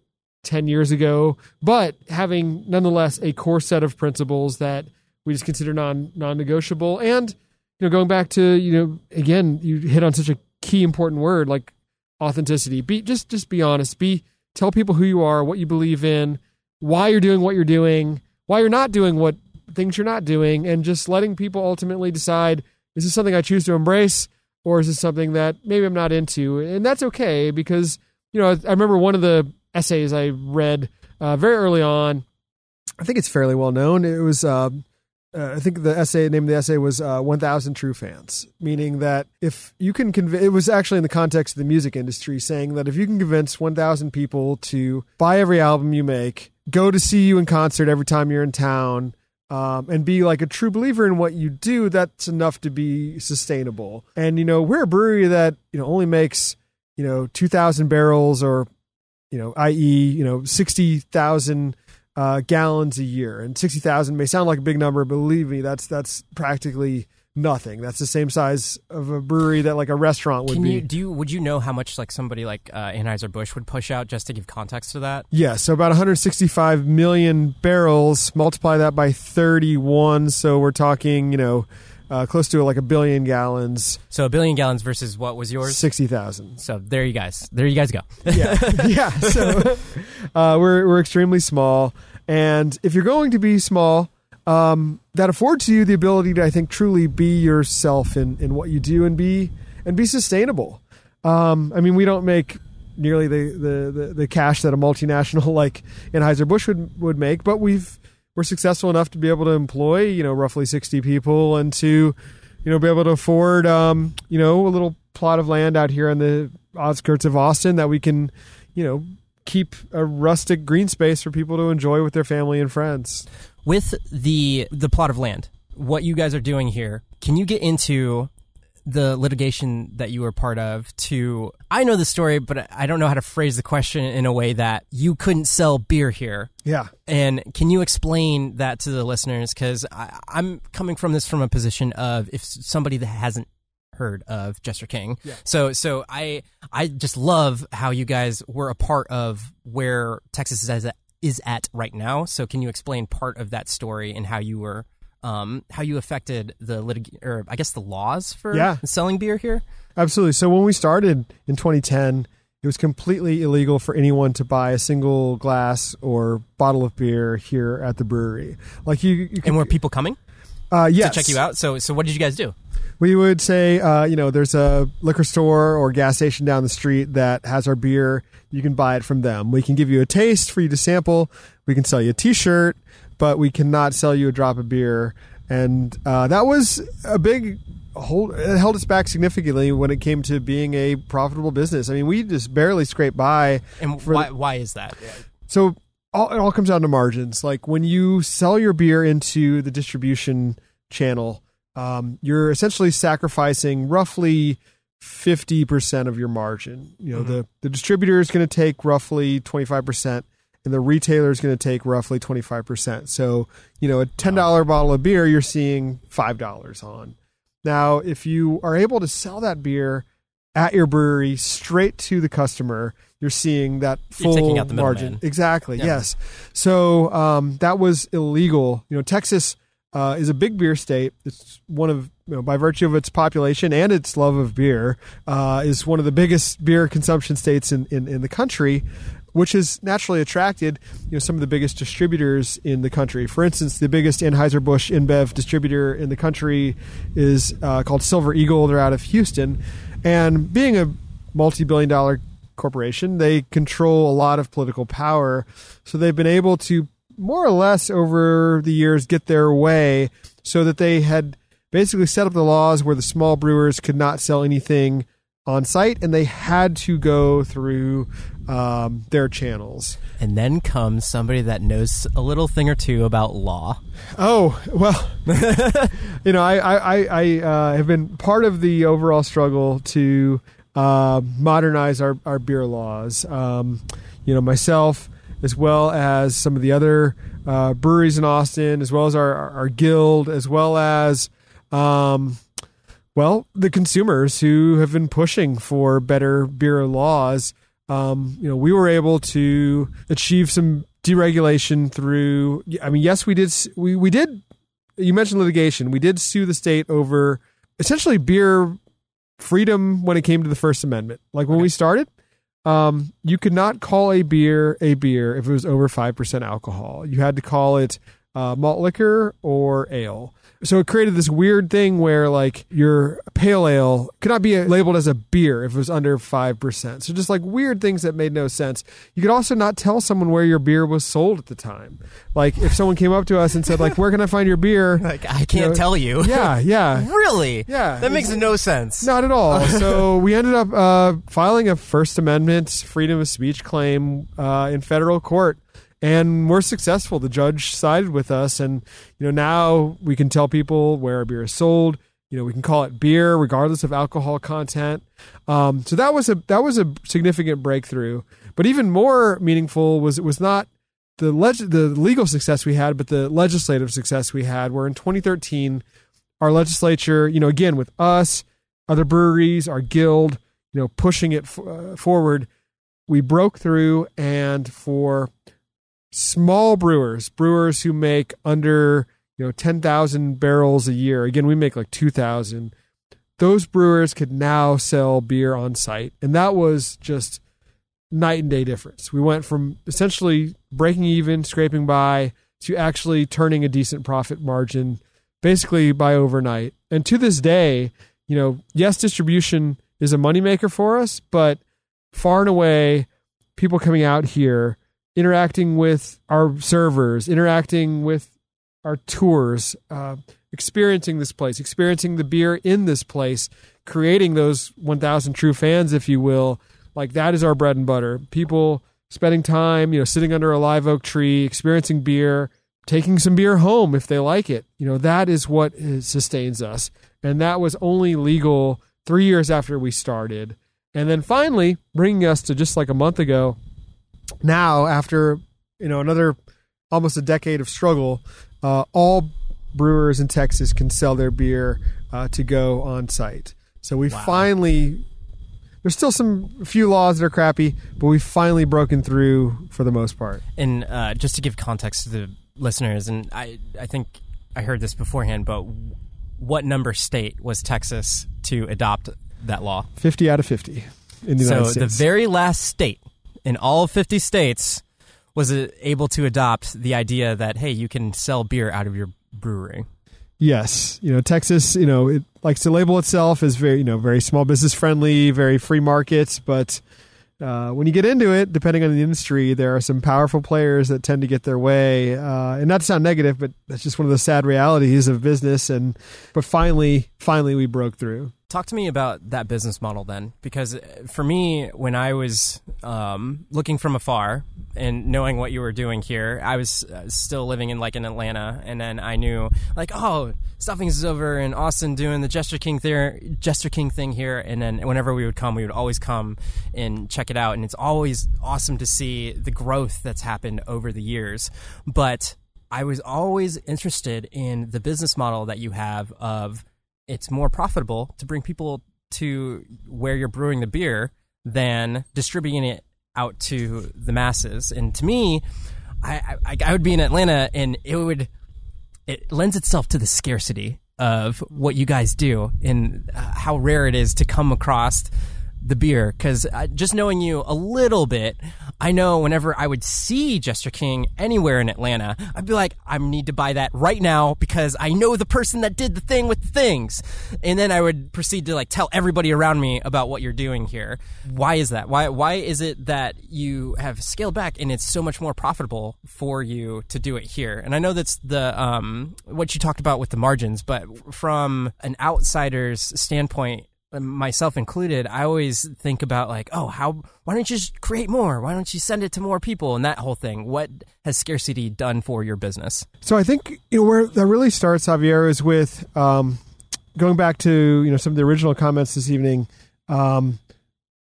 ten years ago, but having nonetheless a core set of principles that we just consider non non negotiable, and you know, going back to you know, again, you hit on such a key important word like authenticity. Be just just be honest. Be tell people who you are, what you believe in, why you're doing what you're doing, why you're not doing what things you're not doing, and just letting people ultimately decide this is something I choose to embrace or is this something that maybe I'm not into? And that's okay because you know I remember one of the essays I read uh, very early on. I think it's fairly well known. It was uh, uh, I think the essay name of the essay was uh, 1000 True Fans, meaning that if you can convince, it was actually in the context of the music industry, saying that if you can convince 1000 people to buy every album you make, go to see you in concert every time you're in town, um, and be like a true believer in what you do, that's enough to be sustainable. And, you know, we're a brewery that, you know, only makes, you know, 2,000 barrels or, you know, i.e., you know, 60,000 uh, gallons a year, and sixty thousand may sound like a big number, but believe me, that's that's practically nothing. That's the same size of a brewery that like a restaurant would Can be. you do you would you know how much like somebody like uh, Anheuser Busch would push out just to give context to that? yeah, so about 165 million barrels. Multiply that by 31, so we're talking, you know, uh, close to like a billion gallons. So a billion gallons versus what was yours? Sixty thousand. So there you guys, there you guys go. yeah, yeah. So uh, we're we're extremely small, and if you're going to be small, um, that affords you the ability to, I think, truly be yourself in in what you do and be and be sustainable. Um, I mean, we don't make nearly the, the, the, the cash that a multinational like Anheuser Busch would would make, but we've we're successful enough to be able to employ you know roughly sixty people and to you know be able to afford um, you know a little plot of land out here on the outskirts of Austin that we can you know keep a rustic green space for people to enjoy with their family and friends. With the the plot of land, what you guys are doing here, can you get into the litigation that you were part of to I know the story but I don't know how to phrase the question in a way that you couldn't sell beer here Yeah. and can you explain that to the listeners because I'm coming from this from a position of if somebody that hasn't heard of Jester King Yeah. so so I I just love how you guys were a part of where Texas is at, is at right now so can you explain part of that story and how you were um, how you affected the litig- or I guess the laws for Yeah. selling beer here. Absolutely. So when we started in 2010, it was completely illegal for anyone to buy a single glass or bottle of beer here at the brewery. Like you, you can, And were people coming uh, yes. to check you out? So so what did you guys do? We would say, uh, you know, there's a liquor store or gas station down the street that has our beer. You can buy it from them. We can give you a taste for you to sample. We can sell you a T-shirt, but we cannot sell you a drop of beer. And uh, that was a big hold. It held us back significantly when it came to being a profitable business. I mean, we just barely scraped by. And why why is that? So all, it all comes down to margins. Like when you sell your beer into the distribution channel, um, you're essentially sacrificing roughly 50% of your margin. You know, Mm-hmm. the, the distributor is going to take roughly 25% and the retailer is going to take roughly 25%. So, you know, a $10 bottle of beer, you're seeing $5 on. Now, if you are able to sell that beer at your brewery straight to the customer, you're seeing that full taking out the margin. middleman. Exactly. Yeah. Yes. So um, that was illegal. You know, Texas uh, is a big beer state. It's one of, you know, by virtue of its population and its love of beer, uh, is one of the biggest beer consumption states in, in, in the country, which has naturally attracted, you know, some of the biggest distributors in the country. For instance, the biggest Anheuser-Busch InBev distributor in the country is uh, called Silver Eagle. They're out of Houston. And being a multi-billion dollar corporation, they control a lot of political power. So they've been able to more or less over the years get their way so that they had basically set up the laws where the small brewers could not sell anything on site and they had to go through um, their channels. And then comes somebody that knows a little thing or two about law. Oh well, you know, I I, I, I uh, have been part of the overall struggle to uh, modernize our, our beer laws. Um, you know, myself as well as some of the other uh, breweries in Austin, as well as our our, our guild, as well as um, well the consumers who have been pushing for better beer laws. Um, you know, we were able to achieve some deregulation through. I mean, yes, we did. We we did. You mentioned litigation. We did sue the state over essentially beer freedom when it came to the First Amendment. Like when we started, um, you could not call a beer a beer if it was over five percent alcohol. You had to call it uh, malt liquor or ale. So it created this weird thing where like your pale ale could not be labeled as a beer if it was under 5%. So just like weird things that made no sense. You could also not tell someone where your beer was sold at the time. Like if someone came up to us and said like where can I find your beer? Like I can't know, tell you. Yeah, yeah. really? Yeah, That makes no sense. Not at all. so we ended up uh, filing a First Amendment freedom of speech claim uh, in federal court, and we're successful. The judge sided with us, and you know now we can tell people where our beer is sold. You know we can call it beer regardless of alcohol content. Um, so that was a that was a significant breakthrough. But even more meaningful was it was not the leg- the legal success we had, but the legislative success we had. Where in 2013 our legislature, you know, again with us, other breweries, our guild, you know, pushing it f- uh, forward, we broke through and for small brewers, brewers who make under, you know, 10,000 barrels a year. Again, we make like 2,000. Those brewers could now sell beer on site. And that was just night and day difference. We went from essentially breaking even, scraping by to actually turning a decent profit margin basically by overnight. And to this day, you know, yes, distribution is a moneymaker for us, but far and away, people coming out here, interacting with our servers, interacting with our tours, uh, experiencing this place, experiencing the beer in this place, creating those 1,000 true fans, if you will. Like that is our bread and butter. People spending time, you know, sitting under a live oak tree, experiencing beer, taking some beer home if they like it. You know, that is what sustains us. And that was only legal three years after we started. And then finally, bringing us to just like a month ago, now after, you know, another almost a decade of struggle, uh, all brewers in Texas can sell their beer uh, to go on site. So we finally, there's still some few laws that are crappy, but we've finally broken through for the most part. And uh, just to give context to the listeners, and I, I think I heard this beforehand, but what number state was Texas to adopt that law? 50 out of 50 in the so United the very last state in all 50 states was able to adopt the idea that hey, you can sell beer out of your brewery. Yes, you know Texas. You know it likes to label itself as very you know very small business friendly, very free markets. But uh, when you get into it, depending on the industry, there are some powerful players that tend to get their way. Uh, and not to sound negative, but that's just one of the sad realities of business. And but finally, finally, we broke through. Talk to me about that business model then, because uh, for me, when I was um, looking from afar and knowing what you were doing here, I was uh, still living in like in Atlanta, and then I knew like, oh, Stuffings is over in Austin doing the Jester King there, Jester King thing here, and then whenever we would come, we would always come and check it out, and it's always awesome to see the growth that's happened over the years, but I was always interested in the business model that you have of it's more profitable to bring people to where you're brewing the beer than distributing it out to the masses. And to me, I, I, I would be in Atlanta and it would it lends itself to the scarcity of what you guys do and uh, how rare it is to come across the beer because just knowing you a little bit, I know whenever I would see Jester King anywhere in Atlanta, I'd be like, I need to buy that right now because I know the person that did the thing with the things. And then I would proceed to like tell everybody around me about what you're doing here. Why is that? Why why is it that you have scaled back and it's so much more profitable for you to do it here? And I know that's the um what you talked about with the margins, but from an outsider's standpoint, myself included, I always think about like, oh, how? Why don't you just create more? Why don't you send it to more people and that whole thing? What has scarcity done for your business? So I think you know where that really starts, Javier, is with um, going back to you know some of the original comments this evening. Um,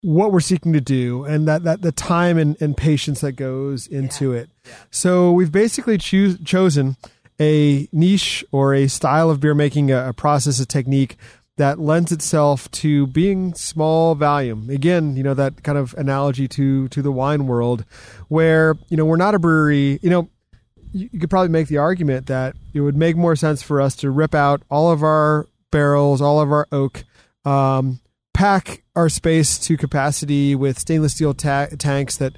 what we're seeking to do and that, that the time and, and patience that goes into yeah. it. Yeah. So we've basically choose, chosen a niche or a style of beer making, a, a process, a technique that lends itself to being small volume. Again, you know that kind of analogy to to the wine world, where you know we're not a brewery. You know, you, you could probably make the argument that it would make more sense for us to rip out all of our barrels, all of our oak, um, pack our space to capacity with stainless steel ta- tanks that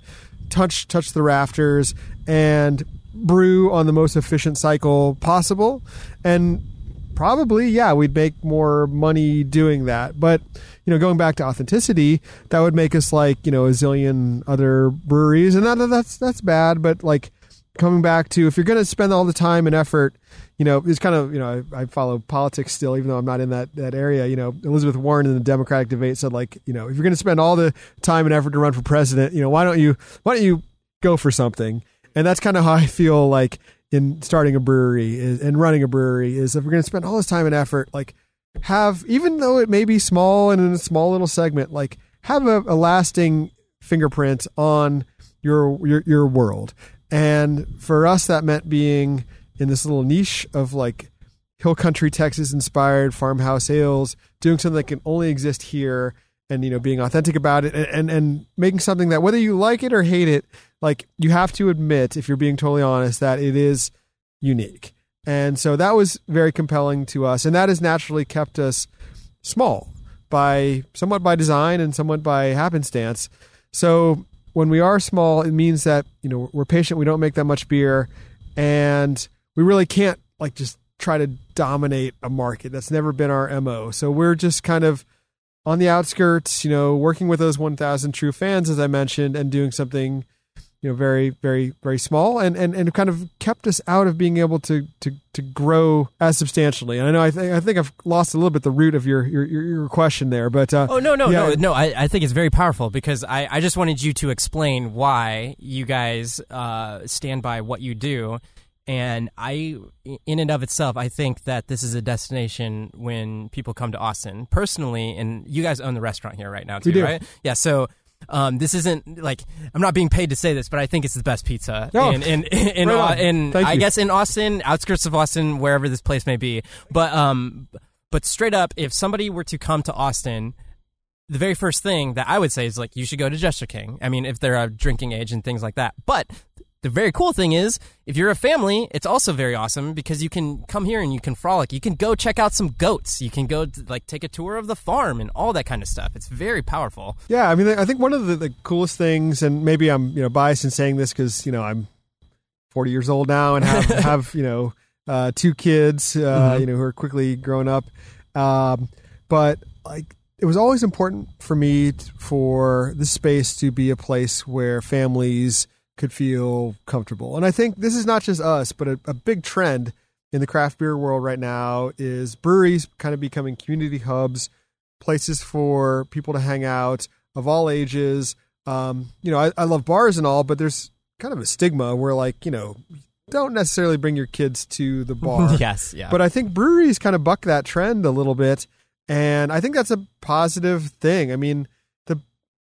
touch touch the rafters and brew on the most efficient cycle possible and probably yeah we'd make more money doing that. But you know going back to authenticity that would make us like you know a zillion other breweries. And that, that's that's bad. But like coming back to if you're going to spend all the time and effort you know it's kind of you know I, I, follow politics still even though i'm not in that that area. You know elizabeth warren in the democratic debate said like you know if you're going to spend all the time and effort to run for president you know why don't you why don't you go for something? And that's kind of how i feel like in starting a brewery is, and running a brewery is if we're going to spend all this time and effort, like have, even though it may be small and in a small little segment, like have a, a lasting fingerprint on your, your, your world. And for us, that meant being in this little niche of like hill country, Texas inspired farmhouse ales, doing something that can only exist here and you know being authentic about it and, and, and making something that whether you like it or hate it like you have to admit if you're being totally honest that it is unique. And so that was very compelling to us. And that has naturally kept us small by somewhat by design and somewhat by happenstance. So when we are small it means that you know we're patient. We don't make that much beer. And we really can't like just try to dominate a market. That's never been our mo so we're just kind of on the outskirts, you know, working with those 1,000 true fans, as I mentioned, and doing something, you know, very, very, very small, and and and kind of kept us out of being able to to to grow as substantially. And I know I think I think I've lost a little bit the root of your your, your question there, but uh, oh no no yeah. no no, I, I think it's very powerful because I I just wanted you to explain why you guys uh, stand by what you do and I, in and of itself, I think that this is a destination when people come to Austin. Personally, and you guys own the restaurant here right now, too, right? Yeah. So um, this isn't like I'm not being paid to say this, but I think it's the best pizza oh, in in in, in, right in I guess in Austin, outskirts of Austin, wherever this place may be. But um, but straight up, if somebody were to come to Austin. The very first thing that I would say is like you should go to Jester King. I mean, if they're of drinking age and things like that. But the very cool thing is, if you're a family, it's also very awesome because you can come here and you can frolic. You can go check out some goats. You can go to, like take a tour of the farm and all that kind of stuff. It's very powerful. Yeah, I mean, I think one of the, the coolest things, and maybe I'm you know biased in saying this because you know I'm 40 years old now and have have you know uh, two kids, uh, mm-hmm. you know, who are quickly growing up. Um, but like it was always important for me for the space to be a place where families could feel comfortable. And I think this is not just us, but a, a big trend in the craft beer world right now is breweries kind of becoming community hubs, places for people to hang out of all ages. Um, you know, I, I love bars and all, but there's kind of a stigma where like you know don't necessarily bring your kids to the bar. yes, yeah. But I think breweries kind of buck that trend a little bit, and I think that's a positive thing. I mean, the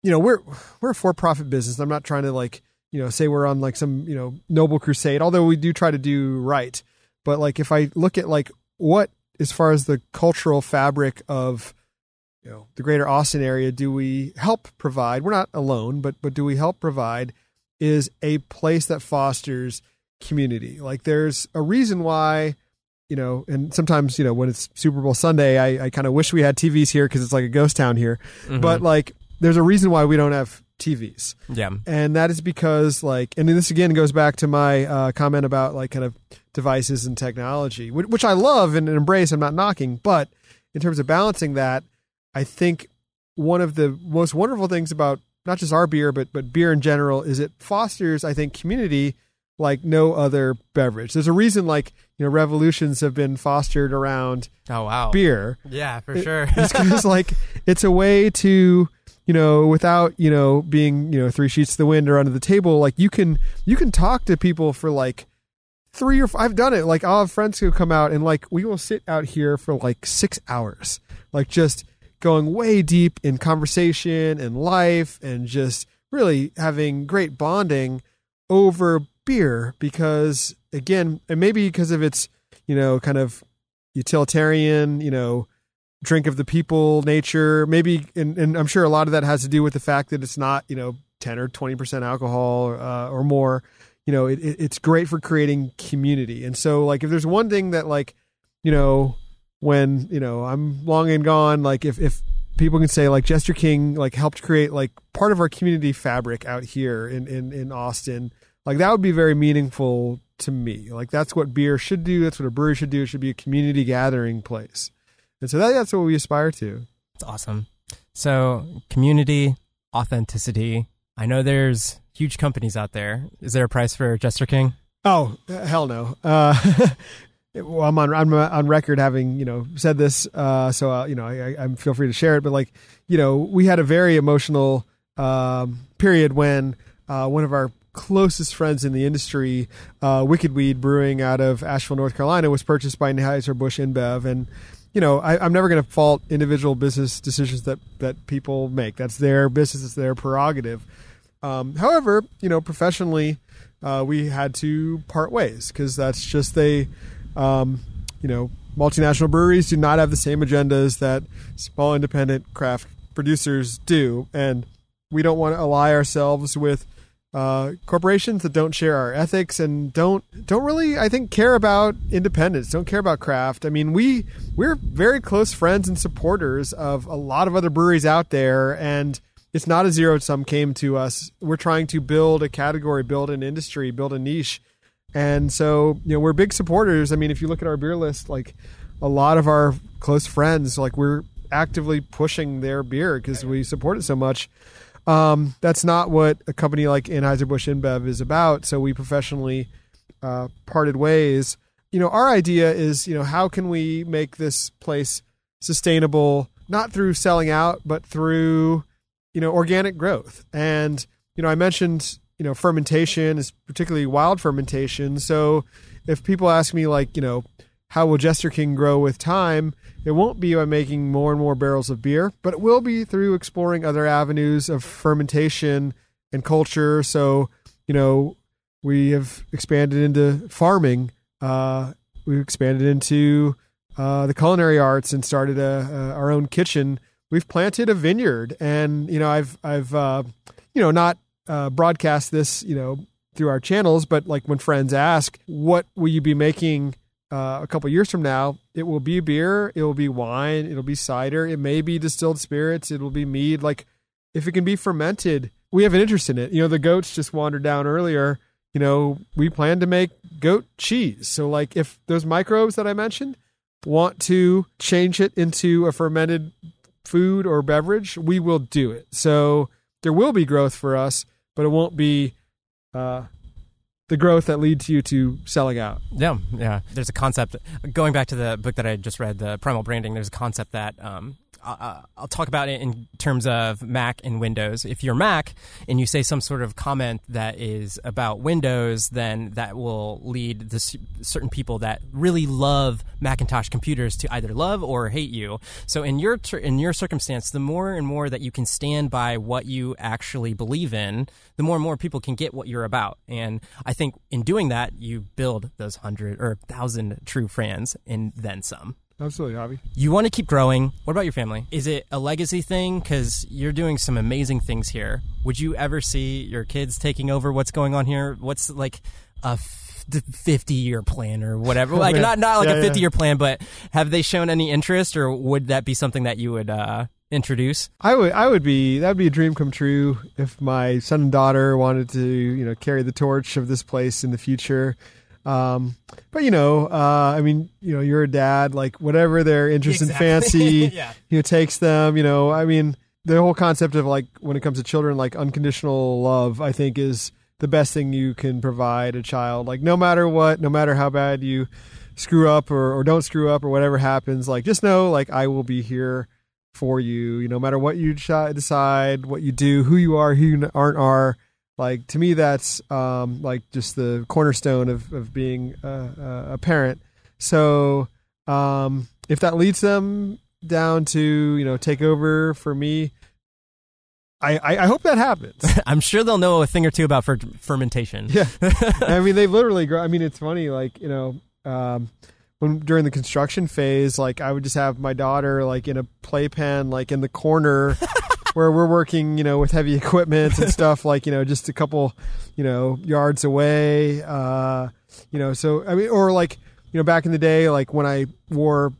you know we're we're a for profit business. I'm not trying to like you know say we're on like some you know noble crusade, although we do try to do right. But like if I look at like what as far as the cultural fabric of you know the greater Austin area, do we help provide? We're not alone, but but do we help provide? Is a place that fosters community. Like there's a reason why, you know, and sometimes, you know, when it's Super Bowl Sunday, I, I kind of wish we had TVs here because it's like a ghost town here. Mhm. But like there's a reason why we don't have TVs. yeah. And that is because like, and this again goes back to my uh, comment about like kind of devices and technology, which, which I love and embrace. I'm not knocking, but in terms of balancing that, I think one of the most wonderful things about not just our beer, but but beer in general is it fosters, I think, community like no other beverage. There's a reason like you know revolutions have been fostered around Oh wow. beer Yeah, for It- sure. it's because like it's a way to you know without you know being you know three sheets to the wind or under the table like you can you can talk to people for like three or I've done it. Like I'll have friends who come out and like we will sit out here for like six hours like just going way deep in conversation and life and just really having great bonding over beer because again and maybe because of its you know kind of utilitarian you know drink of the people nature maybe and, and i'm sure a lot of that has to do with the fact that it's not you know 10 or 20% alcohol uh, or more. You know it, it, it's great for creating community. And so like if there's one thing that like you know when you know i'm long and gone like if if people can say like jester king like helped create like part of our community fabric out here in in, in austin like that would be very meaningful to me. Like that's what beer should do. That's what a brewery should do. It should be a community gathering place and so that, that's what we aspire to It's awesome. So, community, authenticity. I know there's huge companies out there. Is there a price for Jester King? Oh hell no! Uh, well, I'm on I'm on record having you know said this, uh, so uh, you know I, I, I'm feel free to share it. But like you know, we had a very emotional um, period when uh, one of our closest friends in the industry, uh, Wicked Weed Brewing out of Asheville, North Carolina, was purchased by Anheuser Busch InBev, and you know I, I'm never going to fault individual business decisions that that people make. That's their business, it's their prerogative. Um, however, you know, professionally, uh, we had to part ways because that's just they, um, you know, multinational breweries do not have the same agendas that small independent craft producers do, and we don't want to ally ourselves with uh, corporations that don't share our ethics and don't don't really, I think, care about independence, don't care about craft. I mean, we we're very close friends and supporters of a lot of other breweries out there, and it's not a zero sum game to us. We're trying to build a category, build an industry, build a niche. And so, you know, we're big supporters. I mean, if you look at our beer list, like a lot of our close friends, like we're actively pushing their beer because we support it so much. Um, that's not what a company like Anheuser-Busch InBev is about. So we professionally uh, parted ways. You know, our idea is, you know, how can we make this place sustainable, not through selling out, but through you know organic growth and you know i mentioned you know fermentation is particularly wild fermentation so if people ask me like you know how will jester king grow with time it won't be by making more and more barrels of beer but it will be through exploring other avenues of fermentation and culture. So you know we have expanded into farming uh, we've expanded into uh, the culinary arts and started a, a, our own kitchen. We've planted a vineyard and you know i've i've uh, you know not uh, broadcast this you know through our channels but like when friends ask what will you be making uh, a couple years from now it will be beer it will be wine it'll be cider it may be distilled spirits it'll be mead. Like if it can be fermented we have an interest in it. You know the goats just wandered down earlier. You know we plan to make goat cheese. So like if those microbes that i mentioned want to change it into a fermented food or beverage, we will do it. So there will be growth for us, but it won't be uh, the growth that leads you to selling out. Yeah, yeah. There's a concept going back to the book that I just read, the Primal Branding. There's a concept that um, uh, I'll talk about it in terms of Mac and Windows. If you're Mac and you say some sort of comment that is about Windows, then that will lead the certain people that really love Macintosh computers to either love or hate you. So in your in your circumstance, the more and more that you can stand by what you actually believe in, the more and more people can get what you're about. And I think in doing that, you build those hundred or thousand true fans and then some. Absolutely, Javi. You want to keep growing. What about your family? Is it a legacy thing? Because you're doing some amazing things here. Would you ever see your kids taking over what's going on here? What's like a 50 year plan or whatever? Like, yeah. not, not like yeah, a 50 year yeah. plan, but have they shown any interest or would that be something that you would, uh, introduce? I would I would be that would be a dream come true if my son and daughter wanted to, you know, carry the torch of this place in the future. Um, but you know, uh, I mean, you know, you're a dad, like whatever their interest exactly. in fancy, yeah. you know, takes them. You know, I mean, the whole concept of like when it comes to children, like unconditional love, I think is the best thing you can provide a child. Like no matter what, no matter how bad you screw up or, or don't screw up or whatever happens, like just know like I will be here for you. You know, no matter what you decide, what you do, who you are, who you aren't are like to me that's um, like just the cornerstone of, of being a, a parent so um, if that leads them down to you know take over for me I, I, I hope that happens. I'm sure they'll know a thing or two about fer- fermentation. Yeah, I mean they've literally grow. I mean it's funny, like you know, um, when during the construction phase, like I would just have my daughter like in a playpen, like in the corner, where we're working, you know, with heavy equipment and stuff like, you know, just a couple, you know, yards away. Uh, you know, so I mean, or like, you know, back in the day, like when I wore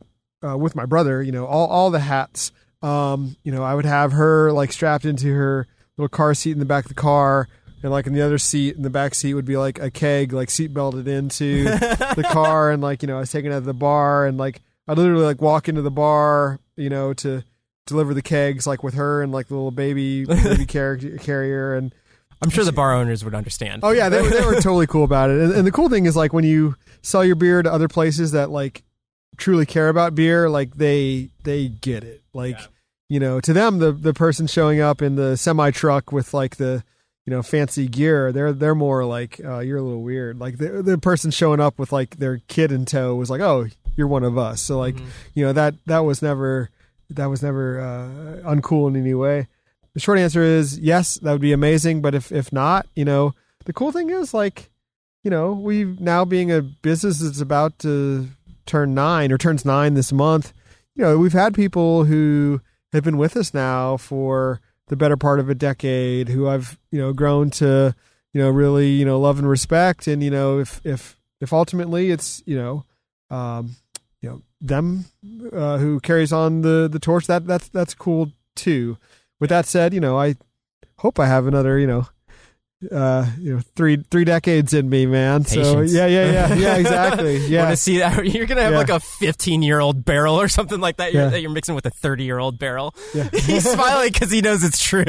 uh, with my brother, you know, all all the hats. Um, you know, I would have her like strapped into her little car seat in the back of the car, and like in the other seat in the back seat would be like a keg like seat belted into the car, and like you know, I was taken out of the bar, and like I literally like walk into the bar, you know, to deliver the kegs like with her and like the little baby baby car- carrier and I'm sure the bar owners would understand. Oh yeah, they, they were totally cool about it. And, and, the cool thing is like when you sell your beer to other places that like truly care about beer, like they they get it. Like yeah. you know, to them the the person showing up in the semi truck with like the you know fancy gear, they're they're more like uh, you're a little weird. Like the the person showing up with like their kid in tow was like, oh, you're one of us. So like mm-hmm. you know that that was never that was never uh, uncool in any way. The short answer is yes, that would be amazing. But if if not, you know, the cool thing is like, you know, we now being a business that's about to turn nine or turns nine this month. You know, we've had people who have been with us now for the better part of a decade who I've you know grown to you know really you know love and respect and you know if if if ultimately it's you know um, you know them uh, who carries on the the torch. That that's that's cool too. With that said, you know I hope I have another you know uh you know three three decades in me man. Patience. so yeah yeah yeah. Yeah exactly. Yeah. want to see that? You're gonna have yeah. like a 15 year old barrel or something like that. You're, yeah. that you're mixing with a 30 year old barrel. Yeah. he's smiling because he knows it's true.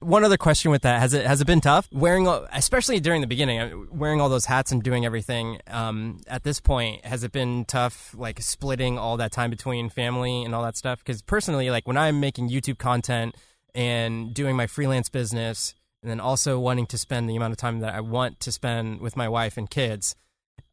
One other question with that. Has it has it been tough? Wearing especially during the beginning wearing all those hats and doing everything um, at this point has it been tough like splitting all that time between family and all that stuff? Because personally like when i'm making youtube content and doing my freelance business and then also wanting to spend the amount of time that i want to spend with my wife and kids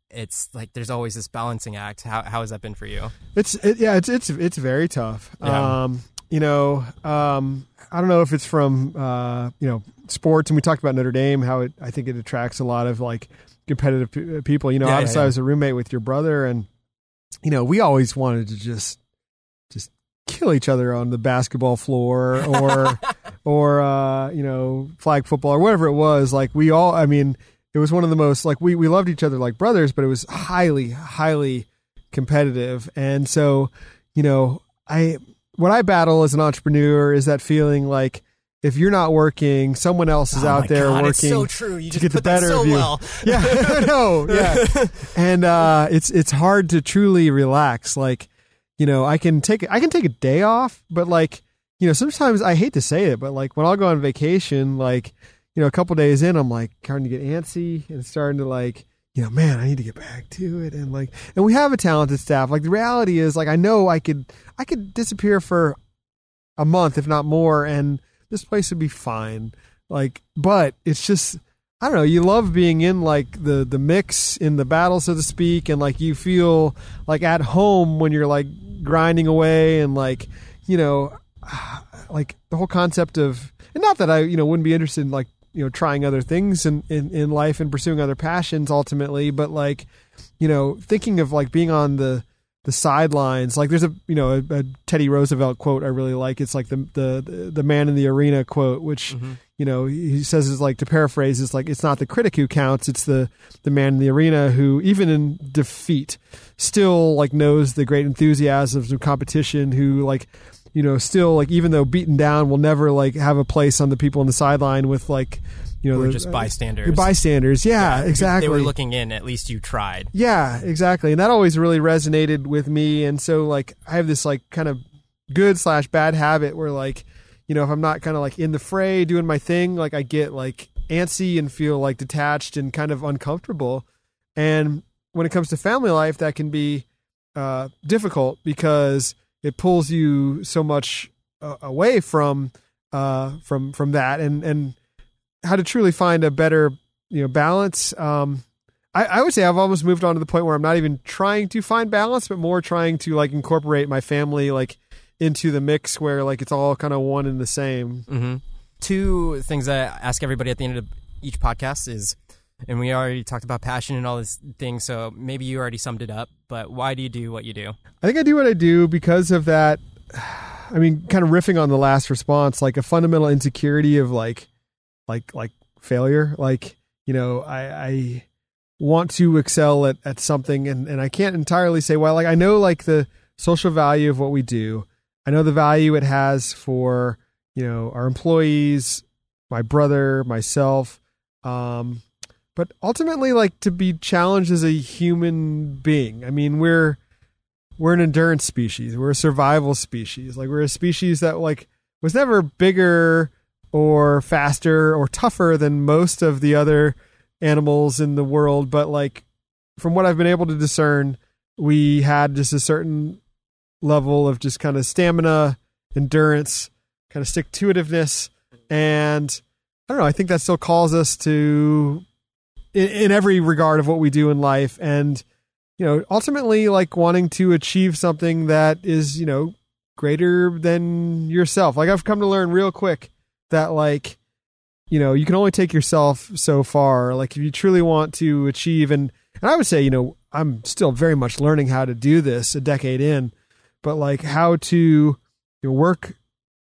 it's like there's always this balancing act how, how has that been for you it's it, yeah it's it's it's very tough yeah. um you know, um, I don't know if it's from uh, you know sports, and we talked about Notre Dame, how it I think it attracts a lot of like competitive p- people. You know, yeah, obviously yeah, yeah. I was a roommate with your brother, and you know we always wanted to just just kill each other on the basketball floor or or uh, you know flag football or whatever it was. Like we all, I mean, it was one of the most like we we loved each other like brothers, but it was highly highly competitive, and so you know I what I battle as an entrepreneur is that feeling like if you're not working, someone else is oh out there God, working so true. You to get the better so of you. Well. Yeah, no, yeah, and uh, it's it's hard to truly relax. Like, you know, I can take I can take a day off, but like, you know, sometimes I hate to say it, but like when I'll go on vacation, like, you know, a couple days in, I'm like starting to get antsy and starting to like, you know, man, I need to get back to it. And like, and we have a talented staff. Like the reality is like, I know I could, I could disappear for a month, if not more, and this place would be fine. Like, but it's just, I don't know. You love being in like the the mix in the battle, so to speak, and like you feel like at home when you're like grinding away and like you know, like the whole concept of and not that I you know wouldn't be interested in like you know trying other things in in, in life and pursuing other passions ultimately, but like you know thinking of like being on the the sidelines. Like there's a you know a, a, Teddy Roosevelt quote I really like. It's like the the the man in the arena quote, which mm-hmm. you know he says is like to paraphrase is like it's not the critic who counts, it's the the man in the arena who even in defeat still like knows the great enthusiasms of competition. Who like you know still like even though beaten down will never like have a place on the people on the sideline with like you know, we're just bystanders. Uh, bystanders, yeah, yeah, exactly. They were looking in. At least you tried. Yeah, exactly, and that always really resonated with me. And so, like, I have this like kind of good slash bad habit where, like, you know, if I'm not kind of like in the fray doing my thing, like I get like antsy and feel like detached and kind of uncomfortable. And when it comes to family life, that can be uh, difficult because it pulls you so much uh, away from uh, from from that and and how to truly find a better you know balance. Um, I, I would say I've almost moved on to the point where I'm not even trying to find balance, but more trying to like incorporate my family like into the mix where like it's all kind of one and the same. Mm-hmm. Two things I ask everybody at the end of each podcast is, and we already talked about passion and all this things, so maybe you already summed it up. But why do you do what you do? I think I do what I do because of that. I mean, kind of riffing on the last response, like a fundamental insecurity of like like like failure. Like you know, I, I want to excel at, at something, and and I can't entirely say why. Like I know like the social value of what we do. I know the value it has for you know our employees, my brother, myself. Um, but ultimately, like to be challenged as a human being. I mean, we're we're an endurance species. We're a survival species. Like we're a species that like was never bigger or faster or tougher than most of the other animals in the world, but like from what I've been able to discern, we had just a certain level of just kind of stamina, endurance, kind of stick to itiveness, and I don't know. I think that still calls us to, in, in every regard of what we do in life, and you know, ultimately, like wanting to achieve something that is, you know, greater than yourself. Like I've come to learn real quick that like you know you can only take yourself so far like if you truly want to achieve and and i would say you know i'm still very much learning how to do this a decade in but like how to you know, work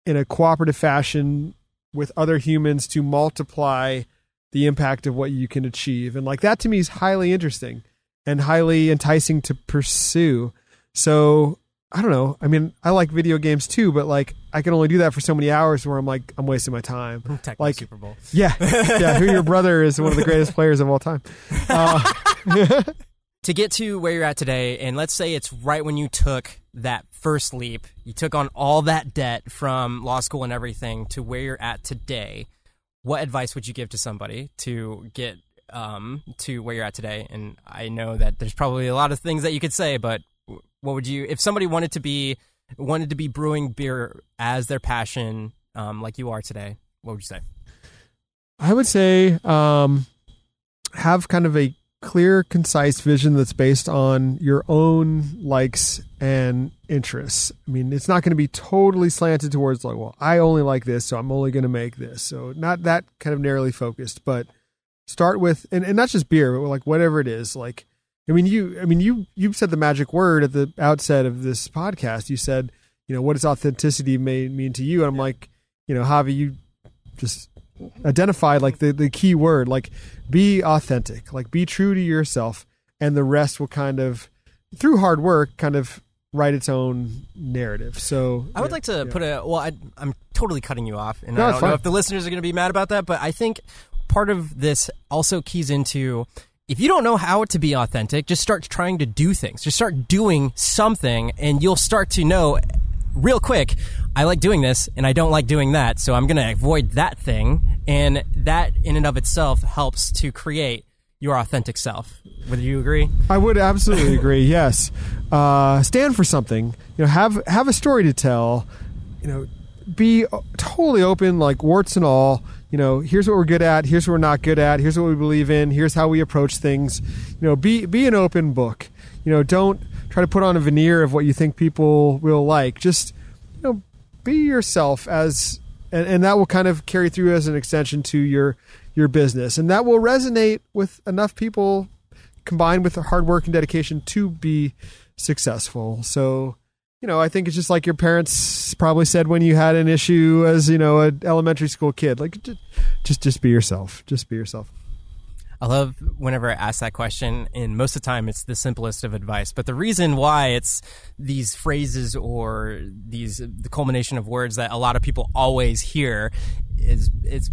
in a cooperative fashion with other humans to multiply the impact of what you can achieve and like that to me is highly interesting and highly enticing to pursue so I don't know. I mean, I like video games too, but like I can only do that for so many hours where I'm like I'm wasting my time. Tech like Super Bowl. Yeah, yeah. Who your brother is one of the greatest players of all time. Uh, to get to where you're at today, and let's say it's right when you took that first leap, you took on all that debt from law school and everything to where you're at today. What advice would you give to somebody to get um, to where you're at today? And I know that there's probably a lot of things that you could say, but what would you if somebody wanted to be wanted to be brewing beer as their passion um, like you are today what would you say i would say um, have kind of a clear concise vision that's based on your own likes and interests i mean it's not going to be totally slanted towards like well i only like this so i'm only going to make this so not that kind of narrowly focused but start with and, and not just beer but like whatever it is like I mean, you. I mean, you. You said the magic word at the outset of this podcast. You said, you know, what does authenticity may, mean to you? And I'm like, you know, Javi, you just identified like the the key word. Like, be authentic. Like, be true to yourself, and the rest will kind of, through hard work, kind of write its own narrative. So I would yeah, like to yeah. put a well. I, am totally cutting you off, and no, I don't know if the listeners are going to be mad about that, but I think part of this also keys into if you don't know how to be authentic, just start trying to do things. Just start doing something, and you'll start to know real quick. I like doing this, and I don't like doing that, so I'm going to avoid that thing. And that, in and of itself, helps to create your authentic self. Would you agree? I would absolutely agree. Yes, uh, stand for something. You know, have have a story to tell. You know, be totally open, like warts and all. You know, here's what we're good at. Here's what we're not good at. Here's what we believe in. Here's how we approach things. You know, be be an open book. You know, don't try to put on a veneer of what you think people will like. Just you know, be yourself as, and, and that will kind of carry through as an extension to your your business, and that will resonate with enough people combined with the hard work and dedication to be successful. So, you know, I think it's just like your parents probably said when you had an issue as, you know, an elementary school kid, like just just, just be yourself. Just be yourself. I love whenever I ask that question, and most of the time it's the simplest of advice. But the reason why it's these phrases or these the culmination of words that a lot of people always hear is it's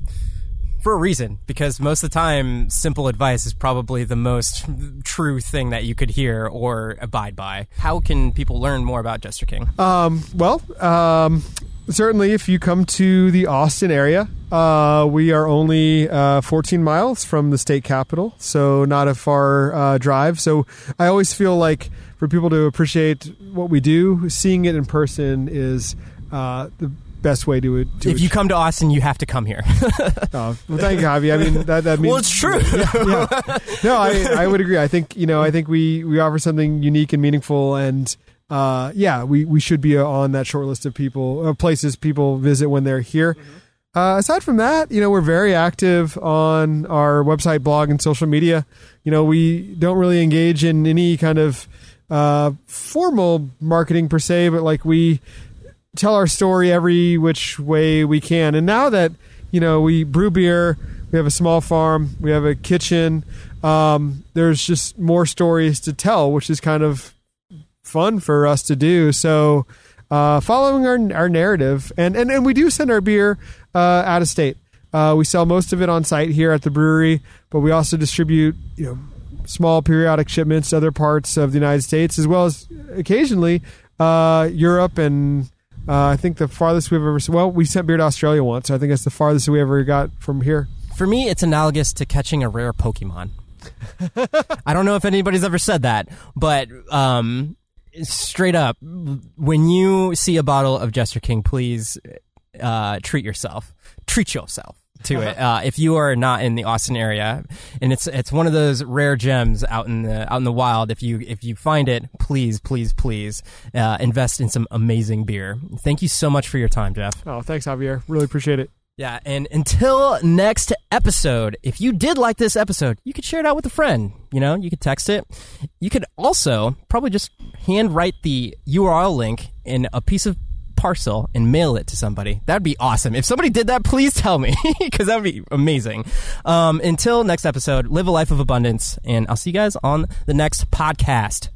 for a reason because most of the time simple advice is probably the most true thing that you could hear or abide by. How can people learn more about jester king? Um, well um, certainly if you come to the austin area uh, we are only uh, 14 miles from the state capital so not a far uh, drive. So i always feel like for people to appreciate what we do seeing it in person is uh, the best way to it. if you come to Austin, you have to come here. oh, well, thank you, Javi. I mean, that, that means. Well, it's true. Yeah, yeah. No, I, I would agree. I think, you know, I think we, we offer something unique and meaningful and, uh, yeah, we, we should be on that short list of people, uh, places people visit when they're here. Mm-hmm. Uh, aside from that, you know, we're very active on our website, blog, and social media. You know, we don't really engage in any kind of uh, formal marketing per se, but like we tell our story every which way we can. And now that you know we brew beer, we have a small farm, we have a kitchen. Um, there's just more stories to tell, which is kind of fun for us to do. So, uh, following our our narrative, and and and we do send our beer uh, out of state. Uh, we sell most of it on site here at the brewery, but we also distribute you know small periodic shipments to other parts of the United States, as well as occasionally uh, Europe and uh, I think the farthest we've ever well, we sent beer to Australia once. So I think that's the farthest we ever got from here. For me, it's analogous to catching a rare Pokemon. I don't know if anybody's ever said that, but um, straight up, when you see a bottle of Jester King, please uh, treat yourself. Treat yourself to it. Uh, if you are not in the Austin area, and it's it's one of those rare gems out in the out in the wild. If you if you find it, please please please uh, invest in some amazing beer. Thank you so much for your time, Jeff. Oh, thanks, Javier. Really appreciate it. Yeah, and until next episode, if you did like this episode, you could share it out with a friend. You know, you could text it. You could also probably just hand write the URL link in a piece of parcel and mail it to somebody. That'd be awesome. If somebody did that, please tell me because that would be amazing. Um, until next episode, live a life of abundance, and I'll see you guys on the next podcast.